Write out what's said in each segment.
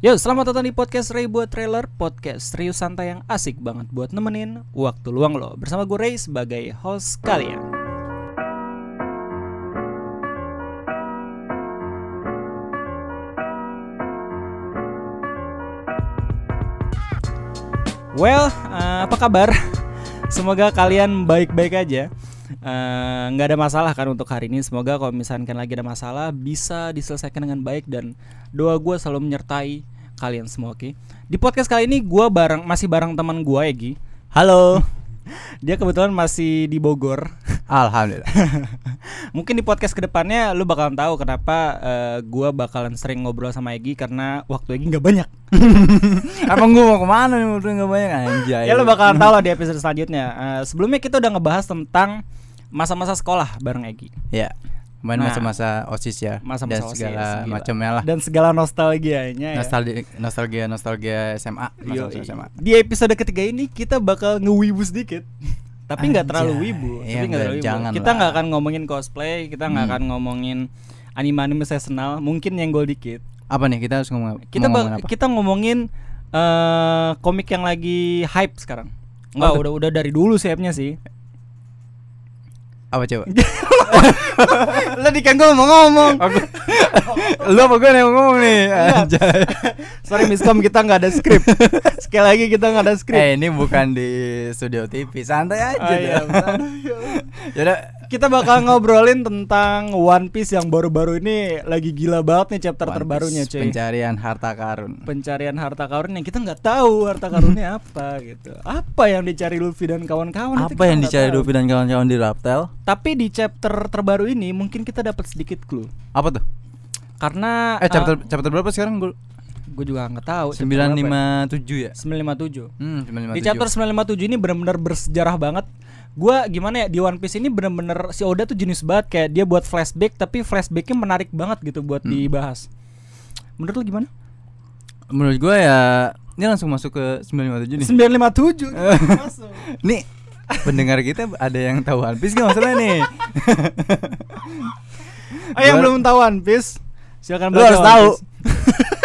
Yo, selamat datang di podcast Ray buat trailer Podcast serius santai yang asik banget buat nemenin waktu luang lo. Bersama gue Ray sebagai host kalian. Well, eh, apa kabar? Semoga kalian baik-baik aja Eh, nggak ada masalah kan untuk hari ini. Semoga kalau misalkan lagi ada masalah bisa diselesaikan dengan baik dan doa gue selalu menyertai kalian semua oke? Di podcast kali ini gue bareng masih bareng teman gue Egi. Halo. dia kebetulan masih di Bogor. Alhamdulillah. mungkin di podcast ke depannya lu bakalan tahu kenapa eh, gua bakalan sering ngobrol sama Egi karena waktu Egi nggak banyak. Emang gua mau ke mana nih udah nggak banyak? Anjay. ya lu bakalan tahu lah di episode selanjutnya. Eh, sebelumnya kita udah ngebahas tentang masa-masa sekolah bareng Egi Ya. Main Nah. masa-masa osis ya. masa-masa dan OSIS, segala macamnya lah. dan segala nostalgianya ya. Nostalgia nostalgia nostalgia SMA. Yo, SMA. Di episode ketiga ini kita bakal ngewibu sedikit. Tapi nggak terlalu wibu. Iya, Tapi nggak enggak, terlalu wibu. Kita nggak akan ngomongin cosplay, kita nggak Hmm. akan ngomongin anime-anime seasonal, mungkin yang gol dikit. Apa nih kita harus ngomong Kita ngomongin apa? kita ngomongin eh komik yang lagi hype sekarang. Enggak, tuh? udah udah dari dulu hype-nya sih. Apa coba? Lah di kan gua mau ngomong. Lu apa gua yang ngomong nih? Anjay. Sorry miskom kita nggak ada skrip. Sekali lagi kita nggak ada skrip. Eh ini bukan di studio TV, santai aja. Oh, iya, dah. Kita bakal ngobrolin tentang One Piece yang baru-baru ini lagi gila banget nih chapter One terbarunya cuy. Pencarian harta karun. pencarian harta karun yang kita nggak tahu harta karunnya apa gitu. Apa yang dicari Luffy dan kawan-kawan Apa yang dicari tahu. Luffy dan kawan-kawan di Raptel? Tapi di chapter terbaru ini mungkin kita dapat sedikit clue. Apa tuh? Karena Eh chapter chapter berapa sekarang gue? gue juga nggak tahu. chapter Sembilan berapa lima ya. tujuh ya? 957. Hmm, sembilan lima Di chapter 957 ini benar-benar bersejarah banget. Gua gimana ya di One Piece ini bener-bener si Oda tuh jenis banget kayak dia buat flashback tapi flashbacknya menarik banget gitu buat Hmm. dibahas. Menurut lu gimana? Menurut gue ya ini langsung masuk ke 957 nih. 957 masuk. Nih pendengar kita ada yang tahu One Piece gak masalah nih? Oh yang belum tahu One Piece silakan Lu baca harus One tahu.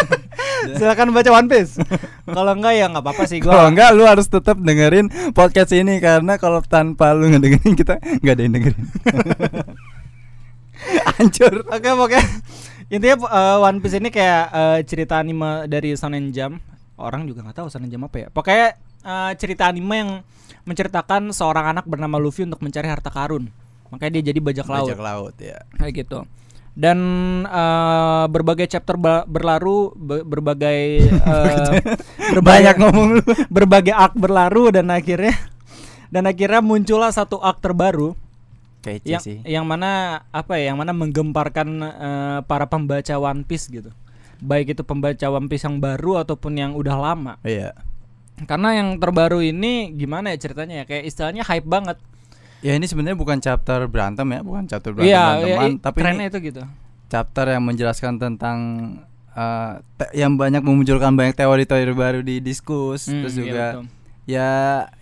Silakan baca One Piece. Kalau enggak ya nggak apa-apa sih Kalau gua. enggak lu harus tetap dengerin podcast ini karena kalau tanpa lu ngedengerin kita nggak ada yang dengerin. Hancur. Oke oke. Intinya uh, One Piece ini kayak uh, cerita anime dari Shonen Jump. Orang juga nggak tahu Shonen Jump apa ya. Pokoknya uh, cerita anime yang menceritakan seorang anak bernama Luffy untuk mencari harta karun. Makanya dia jadi bajak laut. Bajak laut ya. kayak gitu dan eh, berbagai chapter berlaru be- berbagai eh, Banyak ngomong lu. berbagai arc berlaru dan akhirnya dan akhirnya muncullah satu arc terbaru Kece yang sih. yang mana apa ya yang mana menggemparkan eh, para pembaca One Piece gitu baik itu pembaca One Piece yang baru ataupun yang udah lama Iya. karena yang terbaru ini gimana ya ceritanya ya kayak istilahnya hype banget Ya ini sebenarnya bukan chapter berantem ya, bukan chapter berantem iya beranteman, iya, tapi trennya ini itu gitu chapter yang menjelaskan tentang te- yang banyak memunculkan banyak teori-teori baru di diskus, Hmm, terus iya juga betul. ya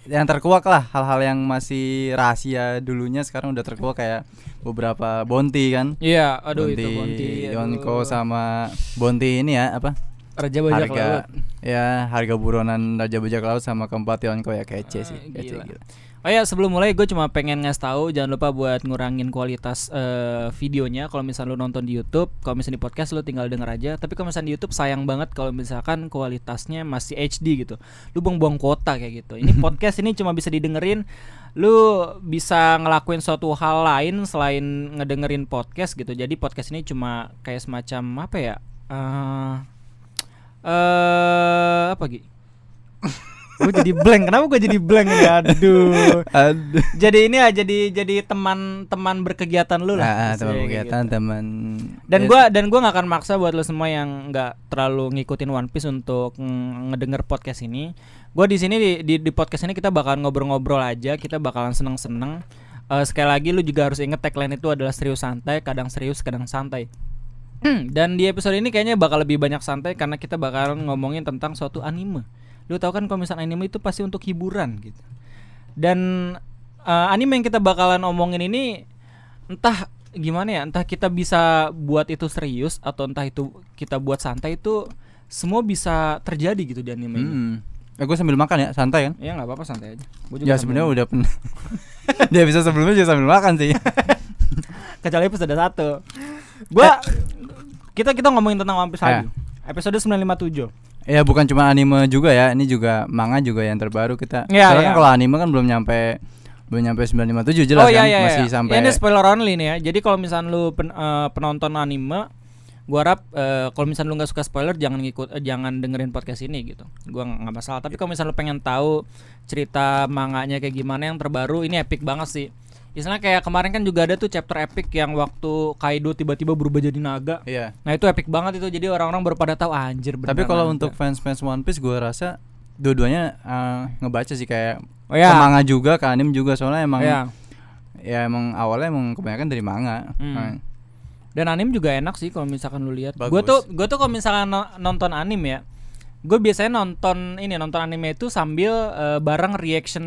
yang terkuak lah hal-hal yang masih rahasia dulunya sekarang udah terkuak kayak beberapa Bonti kan. iya aduh Bonti, itu Bonti Yonko aduh. sama Bonti ini ya apa? Raja Bajak harga Laut. ya harga buronan Raja Bajak Laut sama keempat Yonko ya kece sih, Ah, kece gila. gila. Oh ya sebelum mulai gue cuma pengen ngasih tahu jangan lupa buat ngurangin kualitas eh, videonya kalau misalnya lu nonton di YouTube, kalau misalnya di podcast lu tinggal denger aja. Tapi kalau misalnya di YouTube sayang banget kalau misalkan kualitasnya masih HD gitu. Lu buang-buang kuota kayak gitu. Ini podcast ini cuma bisa didengerin lu bisa ngelakuin suatu hal lain selain ngedengerin podcast gitu. Jadi podcast ini cuma kayak semacam apa ya? Eh eh apa gitu? gue jadi blank. Kenapa gue jadi blank? Ini aduh. Aduh. jadi ini ya jadi jadi teman-teman berkegiatan lu lah Ah, ah, istilahnya teman kayak kegiatan, gitu. teman dan ya, gua dan gua nggak akan maksa buat lu semua yang nggak terlalu ngikutin One Piece untuk ng- ngedenger podcast ini. Gua di sini di, di di podcast ini kita bakalan ngobrol-ngobrol aja kita bakalan seneng-seneng. Eh, sekali lagi lu juga harus inget tagline itu adalah serius santai kadang serius kadang santai. Dan di episode ini kayaknya bakal lebih banyak santai karena kita bakalan ngomongin tentang suatu anime lu tahu kan kalau misalnya anime itu pasti untuk hiburan gitu dan eh, anime yang kita bakalan omongin ini entah gimana ya entah kita bisa buat itu serius atau entah itu kita buat santai itu semua bisa terjadi gitu di anime ini. Hmm. Eh, gue sambil makan ya, santai kan? Ya nggak apa-apa santai aja. Gua juga Ya sebenarnya udah pernah. Dia bisa sebelumnya juga sambil makan sih. kecuali episode satu. Gua kita kita ngomongin tentang One Piece Eh. lagi. Episode 957. Ya bukan cuma anime juga ya, ini juga manga juga yang terbaru kita. Iya, Soalnya iya. kan kalau anime kan belum nyampe belum nyampe 957 jelas oh iya kan iya masih iya. sampai Ya, ini spoiler only nih ya. Jadi kalau misalnya lu pen- eh, penonton anime, gua harap eh, kalau misalnya lu nggak suka spoiler jangan ngikut eh, jangan dengerin podcast ini gitu. Gua nggak masalah. Tapi kalau misalnya lu pengen tahu cerita manganya kayak gimana yang terbaru, ini epic banget sih. Misalnya kayak kemarin kan juga ada tuh chapter epic yang waktu Kaido tiba-tiba berubah jadi naga. Iya. Nah itu epic banget itu. Jadi orang-orang baru pada tahu "Ah, anjir Tapi kalau naga." untuk fans-fans One Piece gua rasa dua-duanya eh, ngebaca sih kayak Oh, iya. ke manga juga, ke anime juga soalnya emang Iya. ya emang awalnya emang kebanyakan dari manga. Hmm. Nah, Dan anime juga enak sih kalau misalkan lu lihat. Gue tuh gue tuh kalau misalkan no- nonton anime ya, gue biasanya nonton ini nonton anime itu sambil eh, bareng reaction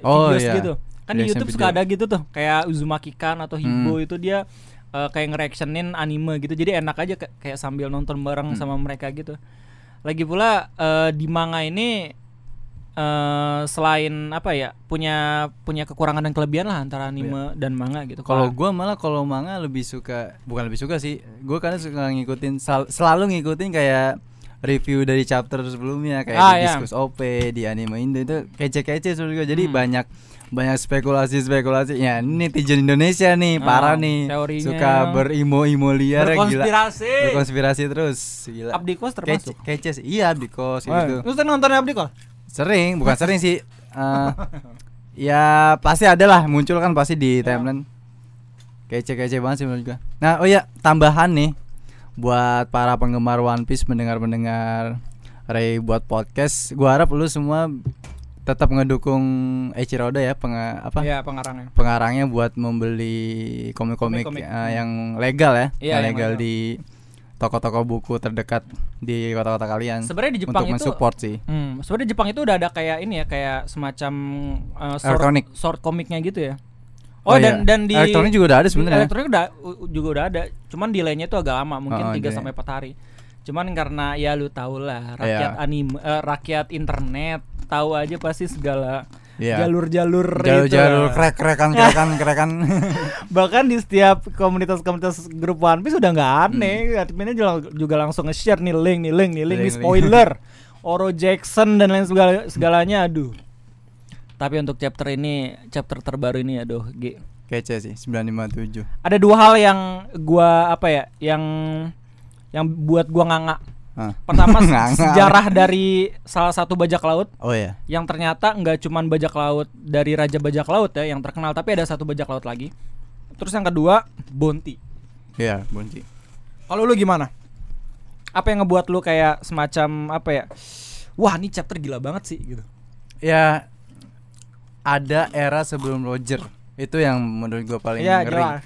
Oh, videos iya. gitu. Kan di YouTube suka ada gitu tuh, kayak Uzumaki Kan atau Hibo Hmm. itu dia eh, kayak ngereactionin anime gitu. Jadi enak aja kayak sambil nonton bareng Hmm. sama mereka gitu. Lagi pula eh, di manga ini eh selain apa ya punya punya kekurangan dan kelebihan lah antara anime dan manga gitu. Kalau gua malah kalau manga lebih suka bukan lebih suka sih. Gua kadang suka ngikutin sal- selalu ngikutin kayak review dari chapter sebelumnya kayak Ah, di iya. Diskus OP di anime Indo itu kece-kece juga. Jadi Hmm. banyak banyak spekulasi-spekulasi. Ya, ini netizen Indonesia nih, parah Ah, nih. teorinya. Suka berimo-imo liar ya, gila. berkonspirasi. Berkonspirasi terus, gila. Abdi Kos Kece, termasuk. kece sih. Iya, Abdi Kos Oh, gitu. Terus tadi nonton Abdi Kos? Sering, bukan sering sih. Eh, ya pasti ada lah muncul kan pasti di timeline. Kece-kece banget sih menurut gua. Nah, oh ya, tambahan nih buat para penggemar One Piece mendengar-mendengar Ray buat podcast, gua harap lu semua tetap ngedukung Eiichiro Oda ya, peng apa? Iya, pengarangnya. Pengarangnya buat membeli komik-komik eh, yang legal ya, Iya, yang yang legal legal. di toko-toko buku terdekat di kota-kota kalian. Sebenarnya di Jepang untuk itu mensupport sih. Hmm, sebenarnya di Jepang itu udah ada kayak ini ya, kayak semacam uh, short, Elektronik. short komiknya gitu ya. Oh, dan iya. dan di elektronik juga udah ada sebenarnya. Elektronik udah juga udah ada. Cuman delaynya itu agak lama, mungkin Oh, 3 delay. sampai 4 hari. Cuman karena ya lu tau lah, rakyat Iya. anime eh, rakyat internet tahu aja pasti segala Iya. jalur-jalur jalur-jalur itu. krek krekan krekan krekan Bahkan di setiap komunitas-komunitas grup One Piece udah nggak aneh, Hmm. adminnya juga, juga langsung nge-share nih link, nih link, nih link, nih Link, link. spoiler. Oro Jackson dan lain segala segalanya aduh. Tapi untuk chapter ini, chapter terbaru ini aduh, G. kece sih 957 Ada dua hal yang gua apa ya, yang yang buat gua nganga. Pertama sejarah dari salah satu bajak laut oh ya yang ternyata nggak cuman bajak laut dari raja bajak laut ya yang terkenal tapi ada satu bajak laut lagi. Terus yang kedua, Bounty. iya bunci Kalau lu gimana? Apa yang ngebuat lu kayak semacam apa ya? Wah, ini chapter gila banget sih gitu. ya ada era sebelum Roger itu yang menurut gua paling Iya, ngeri jelas.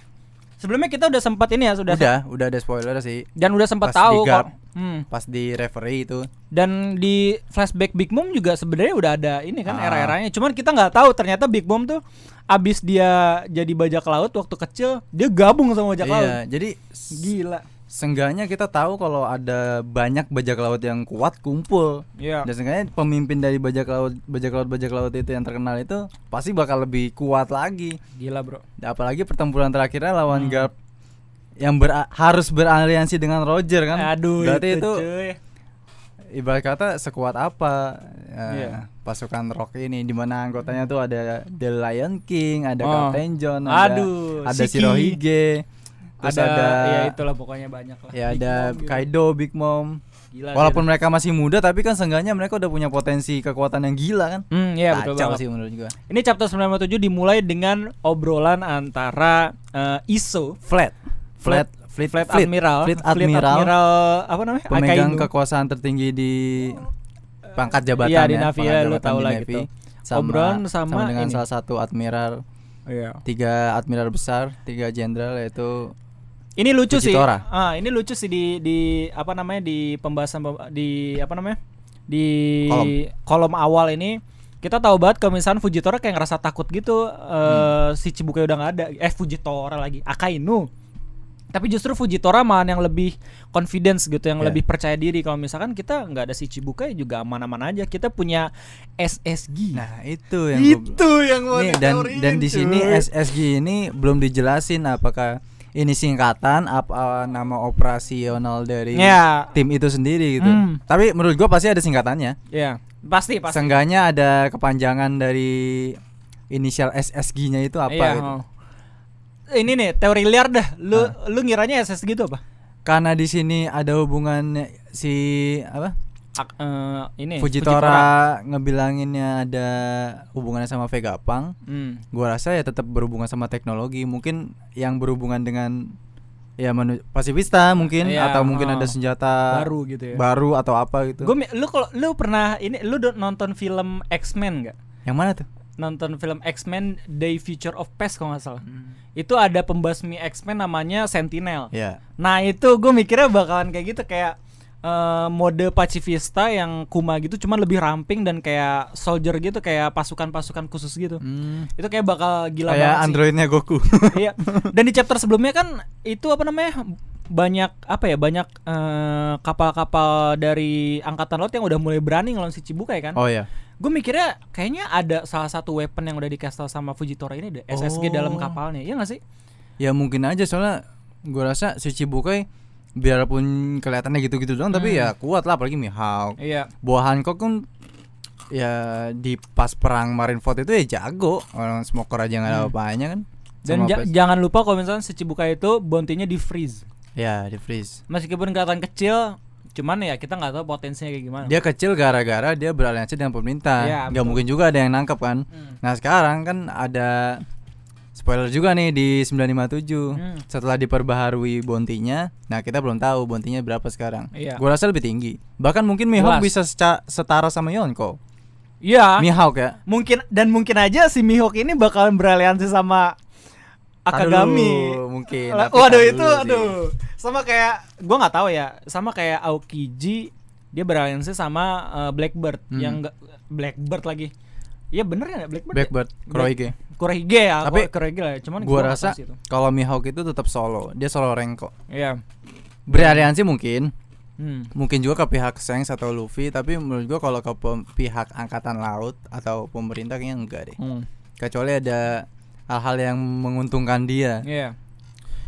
Sebelumnya kita udah sempat ini ya, sudah udah udah ada spoiler sih dan udah sempat tahu di guard. kok. Hmm. pas di referee itu Dan di flashback Big Mom juga sebenarnya udah ada ini kan Ah. era-eranya. Cuman kita nggak tahu ternyata Big Mom tuh abis dia jadi bajak laut waktu kecil dia gabung sama bajak laut. iya jadi s- Gila. Seenggaknya kita tahu kalau ada banyak bajak laut yang kuat kumpul Iya. dan seenggaknya pemimpin dari bajak laut bajak laut bajak laut itu yang terkenal itu pasti bakal lebih kuat lagi Gila, Bro. apalagi pertempuran terakhirnya lawan Hmm. Garp yang ber- harus beraliansi dengan Roger kan Aduh, berarti itu, itu, cuy. ibarat kata sekuat apa eh, Iya. pasukan Rock ini di mana anggotanya tuh ada The Lion King ada Oh. Captain John ada Aduh, ada Shiki. Shirohige terus ada, ada, ya itulah pokoknya banyak lah. ya Big ada Mom gitu. Kaido Big Mom Gila, walaupun gila. mereka masih muda tapi kan seenggaknya mereka udah punya potensi kekuatan yang gila kan Hmm, iya betul Kacau banget. sih menurut gua Ini chapter 97 dimulai dengan obrolan antara eh, Iso, flat flat Fleet, fleet Admiral, Fleet Admiral, apa namanya? pemegang Akainu. kekuasaan tertinggi di pangkat jabatan Iya, di ya, Navy pangkat ya, lu jabatan tahu di lah gitu. sama, Obrolan sama dengan ini. salah satu admiral Iya. tiga admiral besar tiga jenderal yaitu Ini lucu sih. Fujitora. Ah, ini lucu sih di di apa namanya di pembahasan pem- di apa namanya? Di kolom, Kolom. awal ini kita tahu banget kalau misalnya Fujitora kayak ngerasa takut gitu eh Hmm. si Cibukai udah nggak ada. Eh Fujitora lagi, Akainu. Tapi justru Fujitora malah yang lebih confidence gitu, yang Ya. lebih percaya diri. Kalau misalkan kita nggak ada si Chibukai juga aman-aman aja. Kita punya SSG. Nah, itu yang gua- itu yang mau Nih, dan dan di sini. SSG ini belum dijelasin apakah ini singkatan apa nama operasional dari Ya. tim itu sendiri gitu. Hmm. Tapi menurut gua pasti ada singkatannya. Ya, pasti pasti. Seenggaknya ada kepanjangan dari inisial SSG-nya itu apa Iya, gitu. oh. Ini nih teori liar dah. Lu Ah. lu ngiranya SSG itu apa? Karena di sini ada hubungan si apa? Ak- eh, ini Fujitora, ngebilanginnya ada hubungannya sama Vegapunk. Hmm. Gua rasa ya tetap berhubungan sama teknologi. Mungkin yang berhubungan dengan ya manu pasifista mungkin Iya, atau mungkin oh. ada senjata Baru gitu ya. baru atau apa gitu. Gue lu kalau lu pernah ini lu nonton film X-Men nggak? Yang mana tuh? Nonton film X-Men Day Future of Past kalau nggak salah. Itu ada pembasmi X-Men namanya Sentinel. Ya. Nah itu gue mikirnya bakalan kayak gitu kayak eh, mode pacifista yang kuma gitu, cuman lebih ramping dan kayak soldier gitu, kayak pasukan-pasukan khusus gitu. Hmm. Itu kayak bakal gila Kayak banget sih. androidnya Goku. Iya. Dan di chapter sebelumnya kan itu apa namanya? banyak apa ya banyak eh, kapal-kapal dari angkatan laut yang udah mulai berani ngelawan si Chibukai kan. oh ya. Gue mikirnya kayaknya ada salah satu weapon yang udah dikasih tau sama Fujitora ini deh, SSG Oh. dalam kapalnya. Iya gak sih? Ya mungkin aja soalnya gua rasa si Chibukai biarpun kelihatannya gitu-gitu doang tapi Hmm. ya kuat lah apalagi Mihawk. Iya. Buah Hancock kan ya di pas perang Marineford itu ya jago. Orang smoker aja nggak ada Hmm. apa-apanya kan. Dan ja- jangan lupa kalau misalnya si Chibukai itu bounty-nya di freeze. ya di freeze. Meskipun kelihatan kecil, cuman ya kita nggak tahu potensinya kayak gimana. Dia kecil gara-gara dia beraliansi dengan pemerintah. Iya, Nggak mungkin juga ada yang nangkep kan. Hmm. Nah sekarang kan ada spoiler juga nih di 957 Hmm. setelah diperbaharui bontinya. Nah kita belum tahu bontinya berapa sekarang. Iya. Gua rasa lebih tinggi. Bahkan mungkin Mihawk bisa setara sama Yonko. Iya. Mihawk ya. mungkin dan mungkin aja si Mihawk ini bakalan beraliansi sama Akagami. dulu, mungkin. Waduh itu sih. aduh. Sama kayak gua nggak tahu ya, sama kayak Aokiji dia beraliansi sama eh, Blackbird Hmm. yang Blackbird lagi. Iya bener ya Blackbird. ya? Blackbird, Kurohige. Kurehige ya, Tapi Kurehige lah. Cuman Gua rasa kalau Mihawk itu tetap solo. Dia solo rank kok. Iya. Beraliansi mungkin, Hmm. mungkin juga ke pihak Shanks atau Luffy, tapi menurut gua kalau ke pihak angkatan laut atau pemerintah kayaknya enggak deh. Hmm. Kecuali ada hal-hal yang menguntungkan dia. Iya.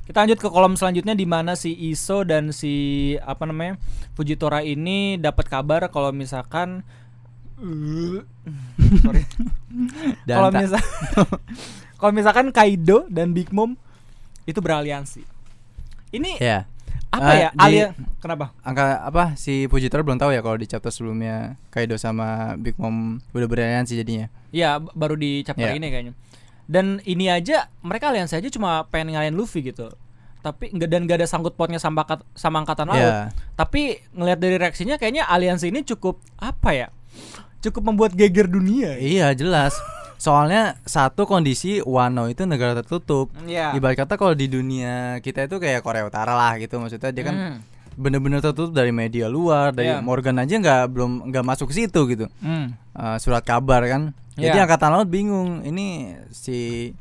Kita lanjut ke kolom selanjutnya di mana si Iso dan si apa namanya Fujitora ini dapat kabar kalau misalkan sorry kalau misal kalau misalkan Kaido dan Big Mom itu beraliansi. Ini ya. apa Eh, ya? di- Alia kenapa? Angka apa si Fujitora belum tahu ya kalau di chapter sebelumnya Kaido sama Big Mom udah beraliansi jadinya. Iya, baru di chapter Iya. ini kayaknya. Dan ini aja mereka aliansi aja cuma pengen ngalahin Luffy gitu. Tapi enggak dan gak ada sangkut pautnya sama sama angkatan laut. Iya. Tapi ngelihat dari reaksinya kayaknya aliansi ini cukup apa ya? Cukup membuat geger dunia. Iya jelas. Soalnya satu kondisi Wano itu negara tertutup. Iya. Ibarat kata kalau di dunia kita itu kayak Korea Utara lah gitu maksudnya dia kan Hmm. bener-bener tertutup dari media luar, dari Iya. Morgan aja nggak belum nggak masuk ke situ gitu. Hmm. Eh, surat kabar kan. Jadi Iya. angkatan laut bingung ini si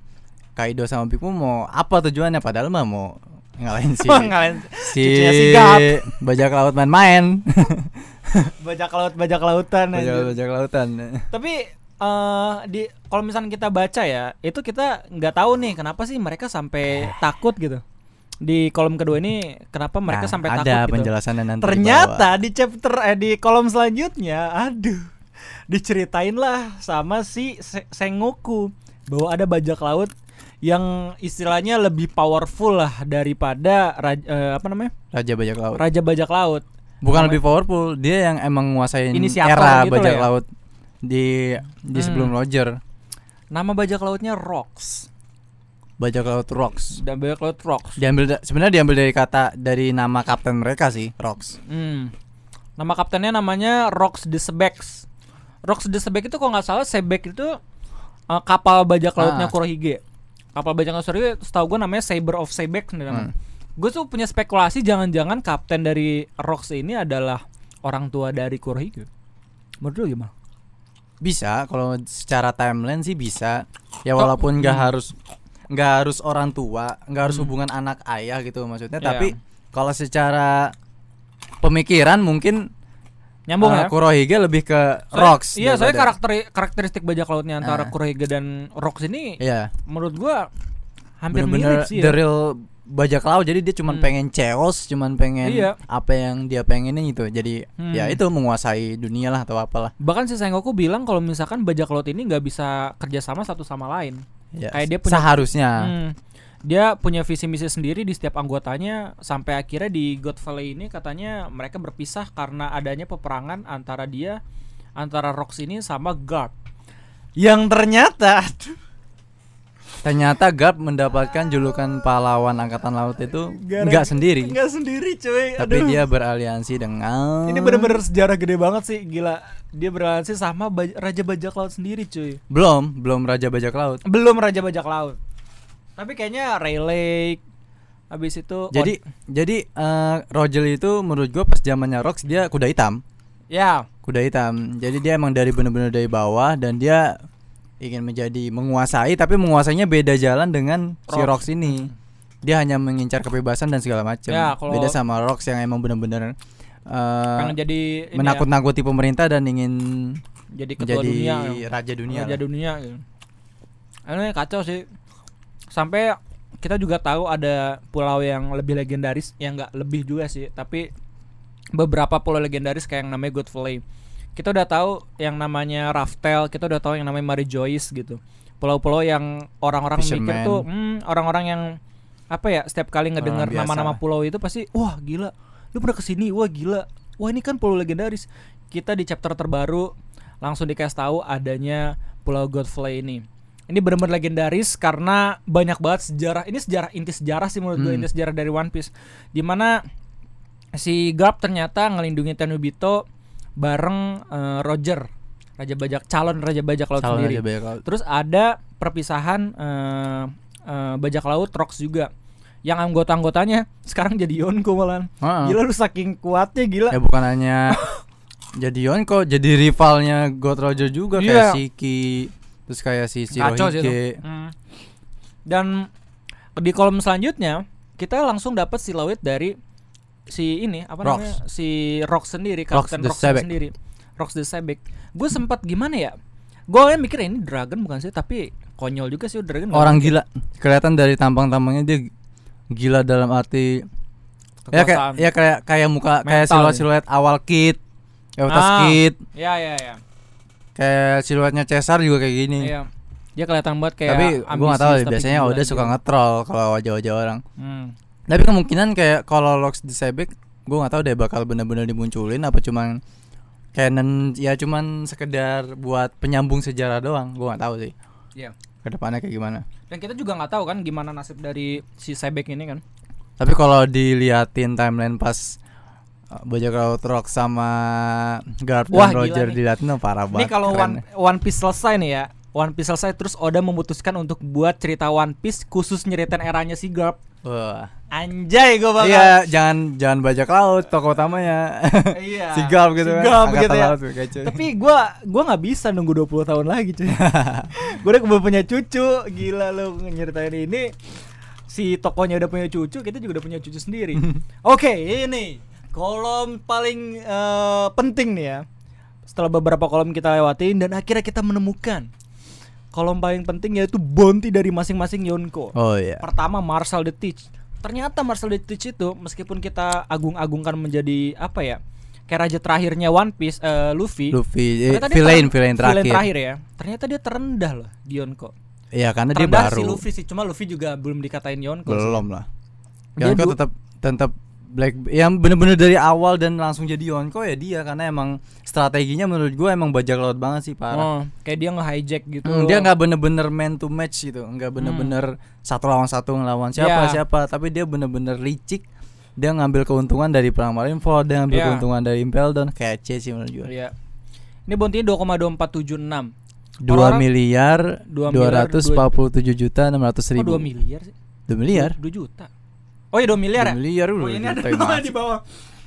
Kaido sama Big Mom mau apa tujuannya padahal mah mau ngalahin si Ngalahin si sigap. bajak laut main-main. bajak laut bajak lautan bajak, anjir. bajak lautan. Tapi eh di kalau misalnya kita baca ya, itu kita nggak tahu nih kenapa sih mereka sampai takut gitu. Di kolom kedua ini kenapa mereka Nah, sampai ada takut gitu. penjelasannya nanti di Ternyata di chapter eh di kolom selanjutnya, aduh, diceritain lah sama si Se- Sengoku bahwa ada bajak laut yang istilahnya lebih powerful lah daripada raj- eh, apa namanya Raja bajak laut. raja bajak laut. Bukan lebih powerful, dia yang emang nguasain Inisiator era gitu bajak ya. laut di di Hmm. sebelum Roger. Nama bajak lautnya Rocks Bajak laut Rocks. dan bajak laut Rocks. Diambil da- sebenarnya diambil dari kata dari nama kapten mereka sih, Rocks. Hmm. Nama kaptennya namanya Rox the Sebex. Rox the Sebex itu kalau nggak salah Sebek itu uh, kapal bajak lautnya Ah. Kurohige. Kapal bajak laut Kurohige setahu gue namanya Saber of Sebek Hmm. Gue tuh punya spekulasi jangan-jangan kapten dari Rox ini adalah orang tua dari Kurohige. Menurut lu gimana? Bisa kalau secara timeline sih bisa. Ya Oh, walaupun nggak hmm. harus nggak harus orang tua nggak harus Hmm. hubungan anak ayah gitu maksudnya Iya. tapi kalau secara pemikiran mungkin Nyambung eh, ya. Kurohige lebih ke Soalnya- rocks Iya, soalnya karakter karakteristik bajak lautnya antara Ah. Kurohige dan Rocks ini Iya. menurut gua hampir bener-bener mirip sih the ya. real bajak laut jadi dia cuman Hmm. pengen chaos cuman pengen Iya. apa yang dia pengenin gitu jadi Hmm. ya itu menguasai dunia lah atau apalah Bahkan si Sengoku bilang kalau misalkan bajak laut ini nggak bisa kerjasama satu sama lain. ya, Kayak dia punya- seharusnya Hmm. Dia punya visi misi sendiri di setiap anggotanya sampai akhirnya di God Valley ini katanya mereka berpisah karena adanya peperangan antara dia antara Rocks ini sama Guard. Yang ternyata ternyata Garp mendapatkan julukan pahlawan angkatan laut itu nggak sendiri Enggak sendiri, cuy. tapi dia beraliansi dengan Ini bener-bener sejarah gede banget sih, gila. Dia beraliansi sama baj- Raja Bajak Laut sendiri, cuy. belum belum raja bajak laut Belum Raja Bajak Laut. Tapi kayaknya Ray Lake habis itu jadi jadi eh, Roger itu menurut gua pas zamannya Rox dia kuda hitam ya, kuda hitam jadi dia emang dari bener-bener dari bawah dan dia ingin menjadi menguasai tapi menguasainya beda jalan dengan si Rox. Ini dia hanya mengincar kebebasan dan segala macam Ya, kalau- beda sama Rox yang emang bener-bener eh, pengen jadi ya, menakut-nakuti pemerintah dan ingin jadi ketua menjadi dunia. ya. raja dunia Raja lah. dunia gitu. Ini kacau sih. Sampai kita juga tahu ada pulau yang lebih legendaris, yang nggak lebih juga sih, tapi beberapa pulau legendaris kayak yang namanya Good Valley. Kita udah tahu yang namanya Raftel, kita udah tahu yang namanya Mary Joyce gitu. Pulau-pulau yang orang-orang mikir tuh, hmm, orang-orang yang apa ya, setiap kali ngedengar nama-nama pulau itu pasti, wah gila, lu pernah ke sini, wah gila, wah ini kan pulau legendaris. Kita di chapter terbaru langsung dikasih tahu adanya Pulau Godfrey ini. Ini benar-benar legendaris karena banyak banget sejarah. Ini sejarah inti sejarah sih menurut gue Hmm. inti sejarah dari One Piece. Di mana si Garp ternyata ngelindungi Tenubito bareng eh, Roger, raja bajak calon raja bajak laut Calon sendiri. raja bajak laut. Terus ada perpisahan eh, eh, bajak laut Rox juga. Yang anggota-anggotanya sekarang jadi Yonko malah. Heeh. Gila lu saking kuatnya gila. ya bukan hanya jadi Yonko jadi rivalnya God Roger juga Iya. kayak Shiki terus kayak si Shirohige. Hmm. Dan di kolom selanjutnya kita langsung dapat silhouette dari si ini apa Rox. namanya si Rox sendiri Kapten Rox Sebek. sendiri Rox the Sebek gue sempat gimana ya gue kan mikir ini dragon bukan sih tapi konyol juga sih dragon orang gila kelihatan dari tampang-tampangnya dia gila dalam arti ya kayak Kekuasaan. ya kayak kayak muka kayak Mental siluet siluet awal Kid Eutas Ah. Kid ya ya ya kayak siluetnya Cesar juga kayak gini Iya. dia kelihatan banget kayak tapi gue gak tahu biasanya udah suka ngetrol kalau wajah-wajah orang Hmm. Tapi kemungkinan kayak kalau Lox di Sebek gue nggak tahu deh bakal bener-bener dimunculin apa cuman canon ya cuman sekedar buat penyambung sejarah doang gue nggak tahu sih Iya. ke depannya kayak gimana dan kita juga nggak tahu kan gimana nasib dari si Sebek ini kan tapi kalau diliatin timeline pas uh, bajak laut rock sama Garp Wah, dan gila Roger diliatin oh, parah Ini banget kalau keren. One, One Piece selesai nih ya. One Piece selesai terus Oda memutuskan untuk buat cerita One Piece khusus nyeritain eranya si Garp. Wah. Anjay gue bakal. iya jangan jangan bajak laut tokoh utamanya Iya. si Garp gitu Si kan Garp angkatan gitu ya. laut kece. Tapi gua gua nggak bisa nunggu 20 tahun lagi cuy. gua udah keburu punya cucu. Gila lu nyeritain ini. Si tokonya udah punya cucu, kita juga udah punya cucu sendiri. Oke, ini kolom paling eh, penting nih ya. Setelah beberapa kolom kita lewatin dan akhirnya kita menemukan kolom paling penting yaitu bounty dari masing-masing Yonko. oh iya Pertama Marshall the Teach. Ternyata Marshall the Teach itu meskipun kita agung-agungkan menjadi apa ya? Kayak raja terakhirnya One Piece eh, Luffy. Luffy eh, dia villain ter- villain terakhir ya. Ternyata dia terendah loh di Yonko. Iya karena dia Terendah baru si Luffy sih, cuma Luffy juga belum dikatain Yonko. sih. belum lah. Dia Yonko tetap tetap Black yang bener-bener dari awal dan langsung jadi Yonko ya dia karena emang strateginya menurut gue emang bajak laut banget sih parah. Oh, kayak dia nge-hijack gitu. Hmm, dia nggak bener-bener man to match gitu, nggak bener-bener satu lawan satu ngelawan siapa Ya. siapa, tapi dia bener-bener licik. Dia ngambil keuntungan dari perang Marineford, dia ngambil Ya. keuntungan dari Impel Down, kece sih menurut gue. Iya. Ini bounty 2,2476. Dua Orang-orang- miliar Dua dua miliar, ratus dua- empat puluh tujuh juta enam ratus Oh, ribu. 2 miliar sih. Dua miliar? 2 juta. Oh iya 2 miliar ya? Dua miliar Oh, udah. ini ada emas. di bawah.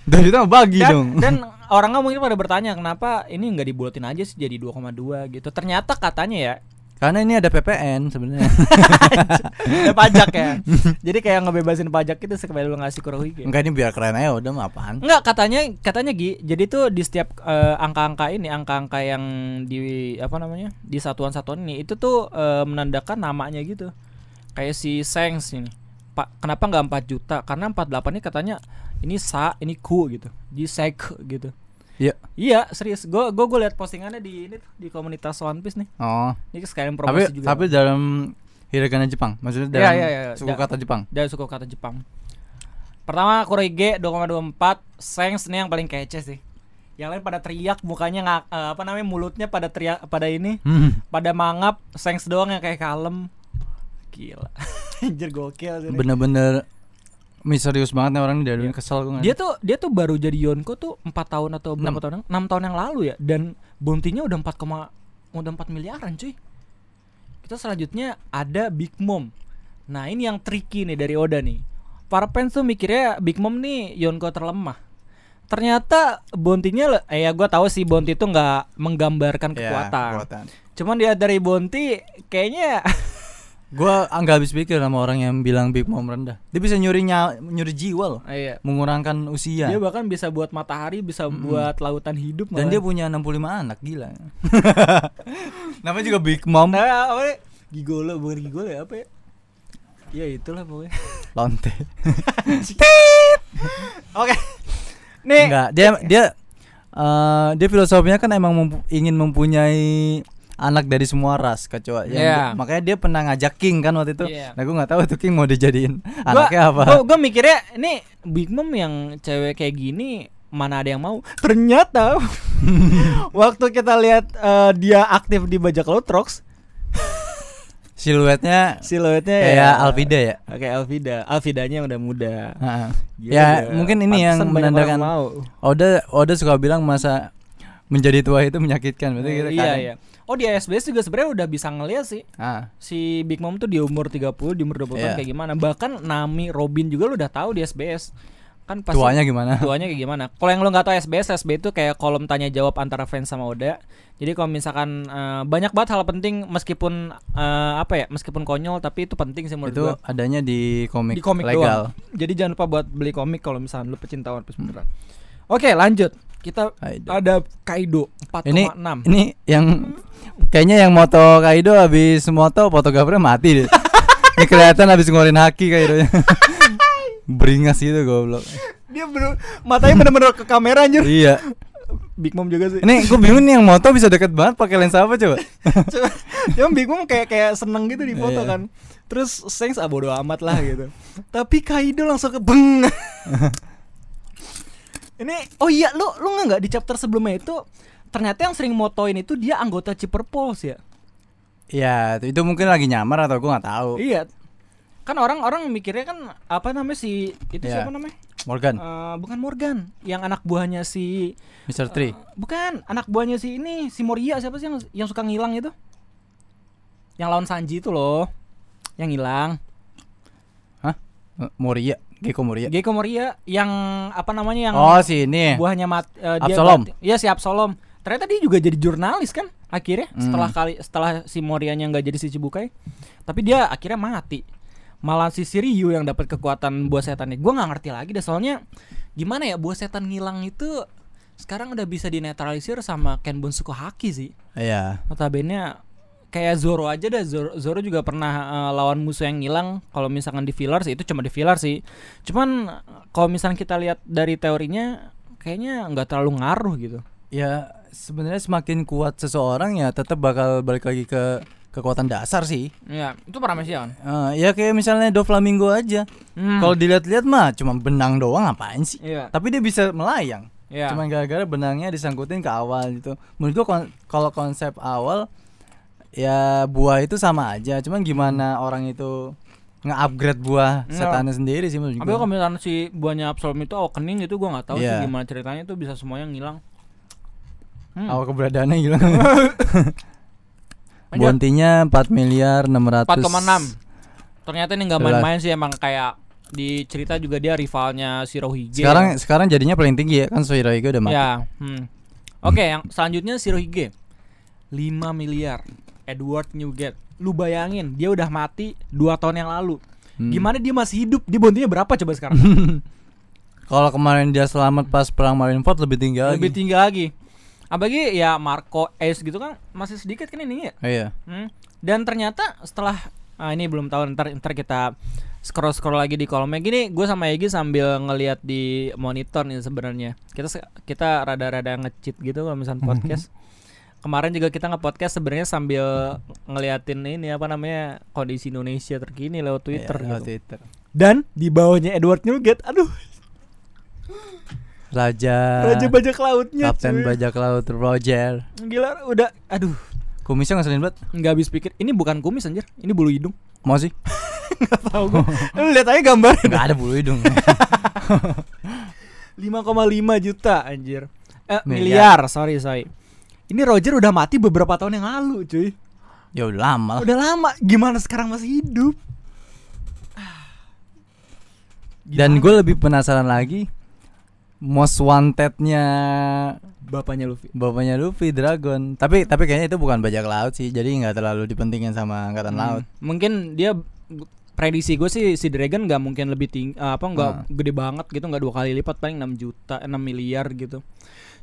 Juta mah bagi dan, dong. dan orang nggak mungkin pada bertanya kenapa ini nggak dibulatin aja sih jadi 2,2 gitu. Ternyata katanya ya Karena ini ada PPN sebenarnya. Ada pajak ya. Jadi kayak ngebebasin pajak itu sekali lu ngasih Kurohige. Enggak ini biar keren aja udah mah apaan. Enggak katanya katanya Gi. Jadi tuh di setiap eh, angka-angka ini angka-angka yang di apa namanya? di satuan-satuan ini itu tuh eh, menandakan namanya gitu. Kayak si Sengs ini. Pak kenapa nggak 4 juta? Karena 48 ini katanya ini sa, ini ku gitu. Di sek gitu. Iya. Iya, serius. Gue gue gue lihat postingannya di ini tuh di komunitas One Piece nih. Oh. Ini sekalian Tapi promosi juga. tapi dalam hiragana Jepang. Maksudnya dalam iya, iya. suku Da- kata Jepang. dari suku kata Jepang. Pertama Kurohige 2,24, Sengs nih yang paling kece sih. Yang lain pada teriak mukanya nggak eh, apa namanya mulutnya pada teriak pada ini Hmm. pada mangap Sengs doang yang kayak kalem. Gila. Anjir gokil sih. Bener-bener misterius banget nih orang ini dari dulu kesel gue. Dia tuh dia tuh baru jadi Yonko tuh 4 tahun atau berapa Enam. tahun? 6 tahun yang lalu ya dan bounty-nya udah 4, udah 4 miliaran cuy. Kita selanjutnya ada Big Mom. Nah, ini yang tricky nih dari Oda nih. Para fans tuh mikirnya Big Mom nih Yonko terlemah. Ternyata bounty-nya le- eh ya gua tahu sih bounty itu nggak menggambarkan Ya, kekuatan. kekuatan. Cuman dia dari bounty kayaknya Gua nggak habis pikir sama orang yang bilang Big Mom rendah. Dia bisa nyuri nyuri jiwa loh, iya. mengurangkan usia. Dia bahkan bisa buat matahari, bisa buat lautan hidup Dan malah. dia punya 65 anak gila. Namanya juga Big Mom Nah, apa ya? Gigolo, bukan gigolo ya apa ya? Ya itulah pokoknya. lonte. Oke. Nih. Enggak, dia dia eh, dia filosofinya kan emang mempu- ingin mempunyai anak dari semua ras kecuali yang- Iya. makanya dia pernah ngajak King kan waktu itu. Iya. Nah, gue nggak tahu tuh King mau dijadiin Gua- anaknya apa. Gua mikirnya ini Big Mom yang cewek kayak gini mana ada yang mau. Ternyata waktu kita lihat eh, dia aktif di bajak laut Trox, Siluetnya siluetnya kayak ya Alvida ya. Kayak Alvida. Alvidanya yang udah muda. Heeh. Gila Ya, mungkin ini yang menandakan- mau. Oda Oda suka bilang masa menjadi tua itu menyakitkan berarti kita iya, kadang- iya. Oh di SBS juga sebenarnya udah bisa ngeliat sih Ah, si Big Mom tuh di umur 30 di umur 20 tahun Iya. kayak gimana. Bahkan Nami Robin juga lu udah tahu di SBS. Kan pasti tuanya gimana? tuanya kayak gimana. Kalau yang lu nggak tahu SBS, SBS itu kayak kolom tanya jawab antara fans sama Oda. Jadi kalau misalkan eh, banyak banget hal penting meskipun eh, apa ya, meskipun konyol tapi itu penting sih menurut itu gua. adanya di komik, Di komik legal. doang. Jadi jangan lupa buat beli komik kalau misalkan lu pecinta One Piece beneran. Oke, lanjut. Kita Kaido. ada Kaido 4,6. Ini ini yang kayaknya yang moto Kaido habis moto fotografernya mati deh. ini kelihatan habis ngeluarin haki Kaido Beringas gitu goblok. Dia bener matanya bener-bener ke kamera anjir. iya. Big Mom juga sih. Ini gue bingung nih yang moto bisa deket banget pakai lensa apa coba? Coba, Yang bingung kayak kayak seneng gitu di foto Iya. kan. Terus Sengs ah bodo amat lah gitu. Tapi Kaido langsung ke beng. Ini oh iya lu lu nggak nggak di chapter sebelumnya itu ternyata yang sering motoin itu dia anggota Chipper Pulse ya. Iya, itu mungkin lagi nyamar atau gue nggak tahu. Iya. Kan orang-orang mikirnya kan apa namanya si itu Iya. siapa namanya? Morgan, Eh, bukan Morgan, yang anak buahnya si Mr. Tree. bukan anak buahnya si ini si Moria siapa sih yang yang suka ngilang itu? Yang lawan Sanji itu loh. Yang hilang. Hah? Eh, Moria, Gecko Moria. Gecko Moria yang apa namanya yang Oh, si ini. buahnya mat dia Absolom. mati- Iya si Absolom. Ternyata dia juga jadi jurnalis kan akhirnya Hmm. setelah kali setelah si Morianya nggak jadi si Cibukai. Tapi dia akhirnya mati. Malah si Shiryu yang dapat kekuatan buah setannya. Gua nggak ngerti lagi deh soalnya gimana ya buah setan ngilang itu sekarang udah bisa dinetralisir sama Kenbun Haki sih. Iya. Notabene kayak Zoro aja dah Zoro, Zoro juga pernah eh, lawan musuh yang ngilang kalau misalkan di filler sih itu cuma di filler sih cuman kalau misalkan kita lihat dari teorinya kayaknya nggak terlalu ngaruh gitu Ya, sebenarnya semakin kuat seseorang ya tetap bakal balik lagi ke kekuatan dasar sih. ya itu Parmesan Eh, ya kayak misalnya Doflamingo aja. hmm. Kalau dilihat-lihat mah cuma benang doang ngapain sih? iya Tapi dia bisa melayang. iya Cuma gara-gara benangnya disangkutin ke awal gitu. Menurut gua kon- kalau konsep awal ya buah itu sama aja. Cuman gimana orang itu nge-upgrade buah Iya. setannya sendiri sih menurut tapi kalau misalkan si buahnya Absolom itu awakening itu gua nggak tahu Iya. sih gimana ceritanya itu bisa semuanya ngilang hmm. Awal keberadaannya gila. Lanjut. Bontinya 4 miliar 600 4,6 ternyata ini nggak main-main sih emang kayak di cerita juga dia rivalnya si Rohige Sekarang sekarang jadinya paling tinggi ya kan Soirohige udah mati. Ya, hmm. Oke, yang selanjutnya Shirohige 5 miliar. Edward Newgate. Lu bayangin dia udah mati dua tahun yang lalu. Hmm. Gimana dia masih hidup? Dia bounty-nya berapa coba sekarang? Kalau kemarin dia selamat pas perang Marineford lebih tinggi lagi. Lebih tinggi lagi. Apalagi ya Marco Ace gitu kan masih sedikit kan ini ya. Iya. Hmm. Dan ternyata setelah ah, ini belum tahu ntar ntar kita scroll scroll lagi di kolomnya gini gue sama Egi sambil ngelihat di monitor nih sebenarnya kita kita rada-rada nge-cheat gitu kalau misalnya podcast kemarin juga kita nge-podcast sebenarnya sambil ngeliatin ini apa namanya kondisi Indonesia terkini lewat Twitter Iya, lewat gitu. Twitter. dan di bawahnya Edward Newgate aduh Raja. raja bajak lautnya Kapten cuy. bajak laut Roger. gila udah aduh Kumisnya ngeselin banget. nggak habis pikir ini bukan kumis anjir ini bulu hidung Mau sih? nggak tahu gue lu lihat aja gambarnya Gak ada bulu hidung. 5,5 juta anjir. Eh, Miliar. miliar. sorry sorry. Ini Roger udah mati beberapa tahun yang lalu, cuy. ya udah lama lah. Udah lama. Gimana sekarang masih hidup? Dan gue lebih penasaran lagi most wantednya bapaknya Luffy. bapaknya Luffy Dragon. Tapi tapi kayaknya itu bukan bajak laut sih. Jadi nggak terlalu dipentingin sama angkatan Hmm. laut. Mungkin dia prediksi gue sih si Dragon nggak mungkin lebih tinggi apa nggak Ah. gede banget gitu nggak dua kali lipat paling 6 juta 6 miliar gitu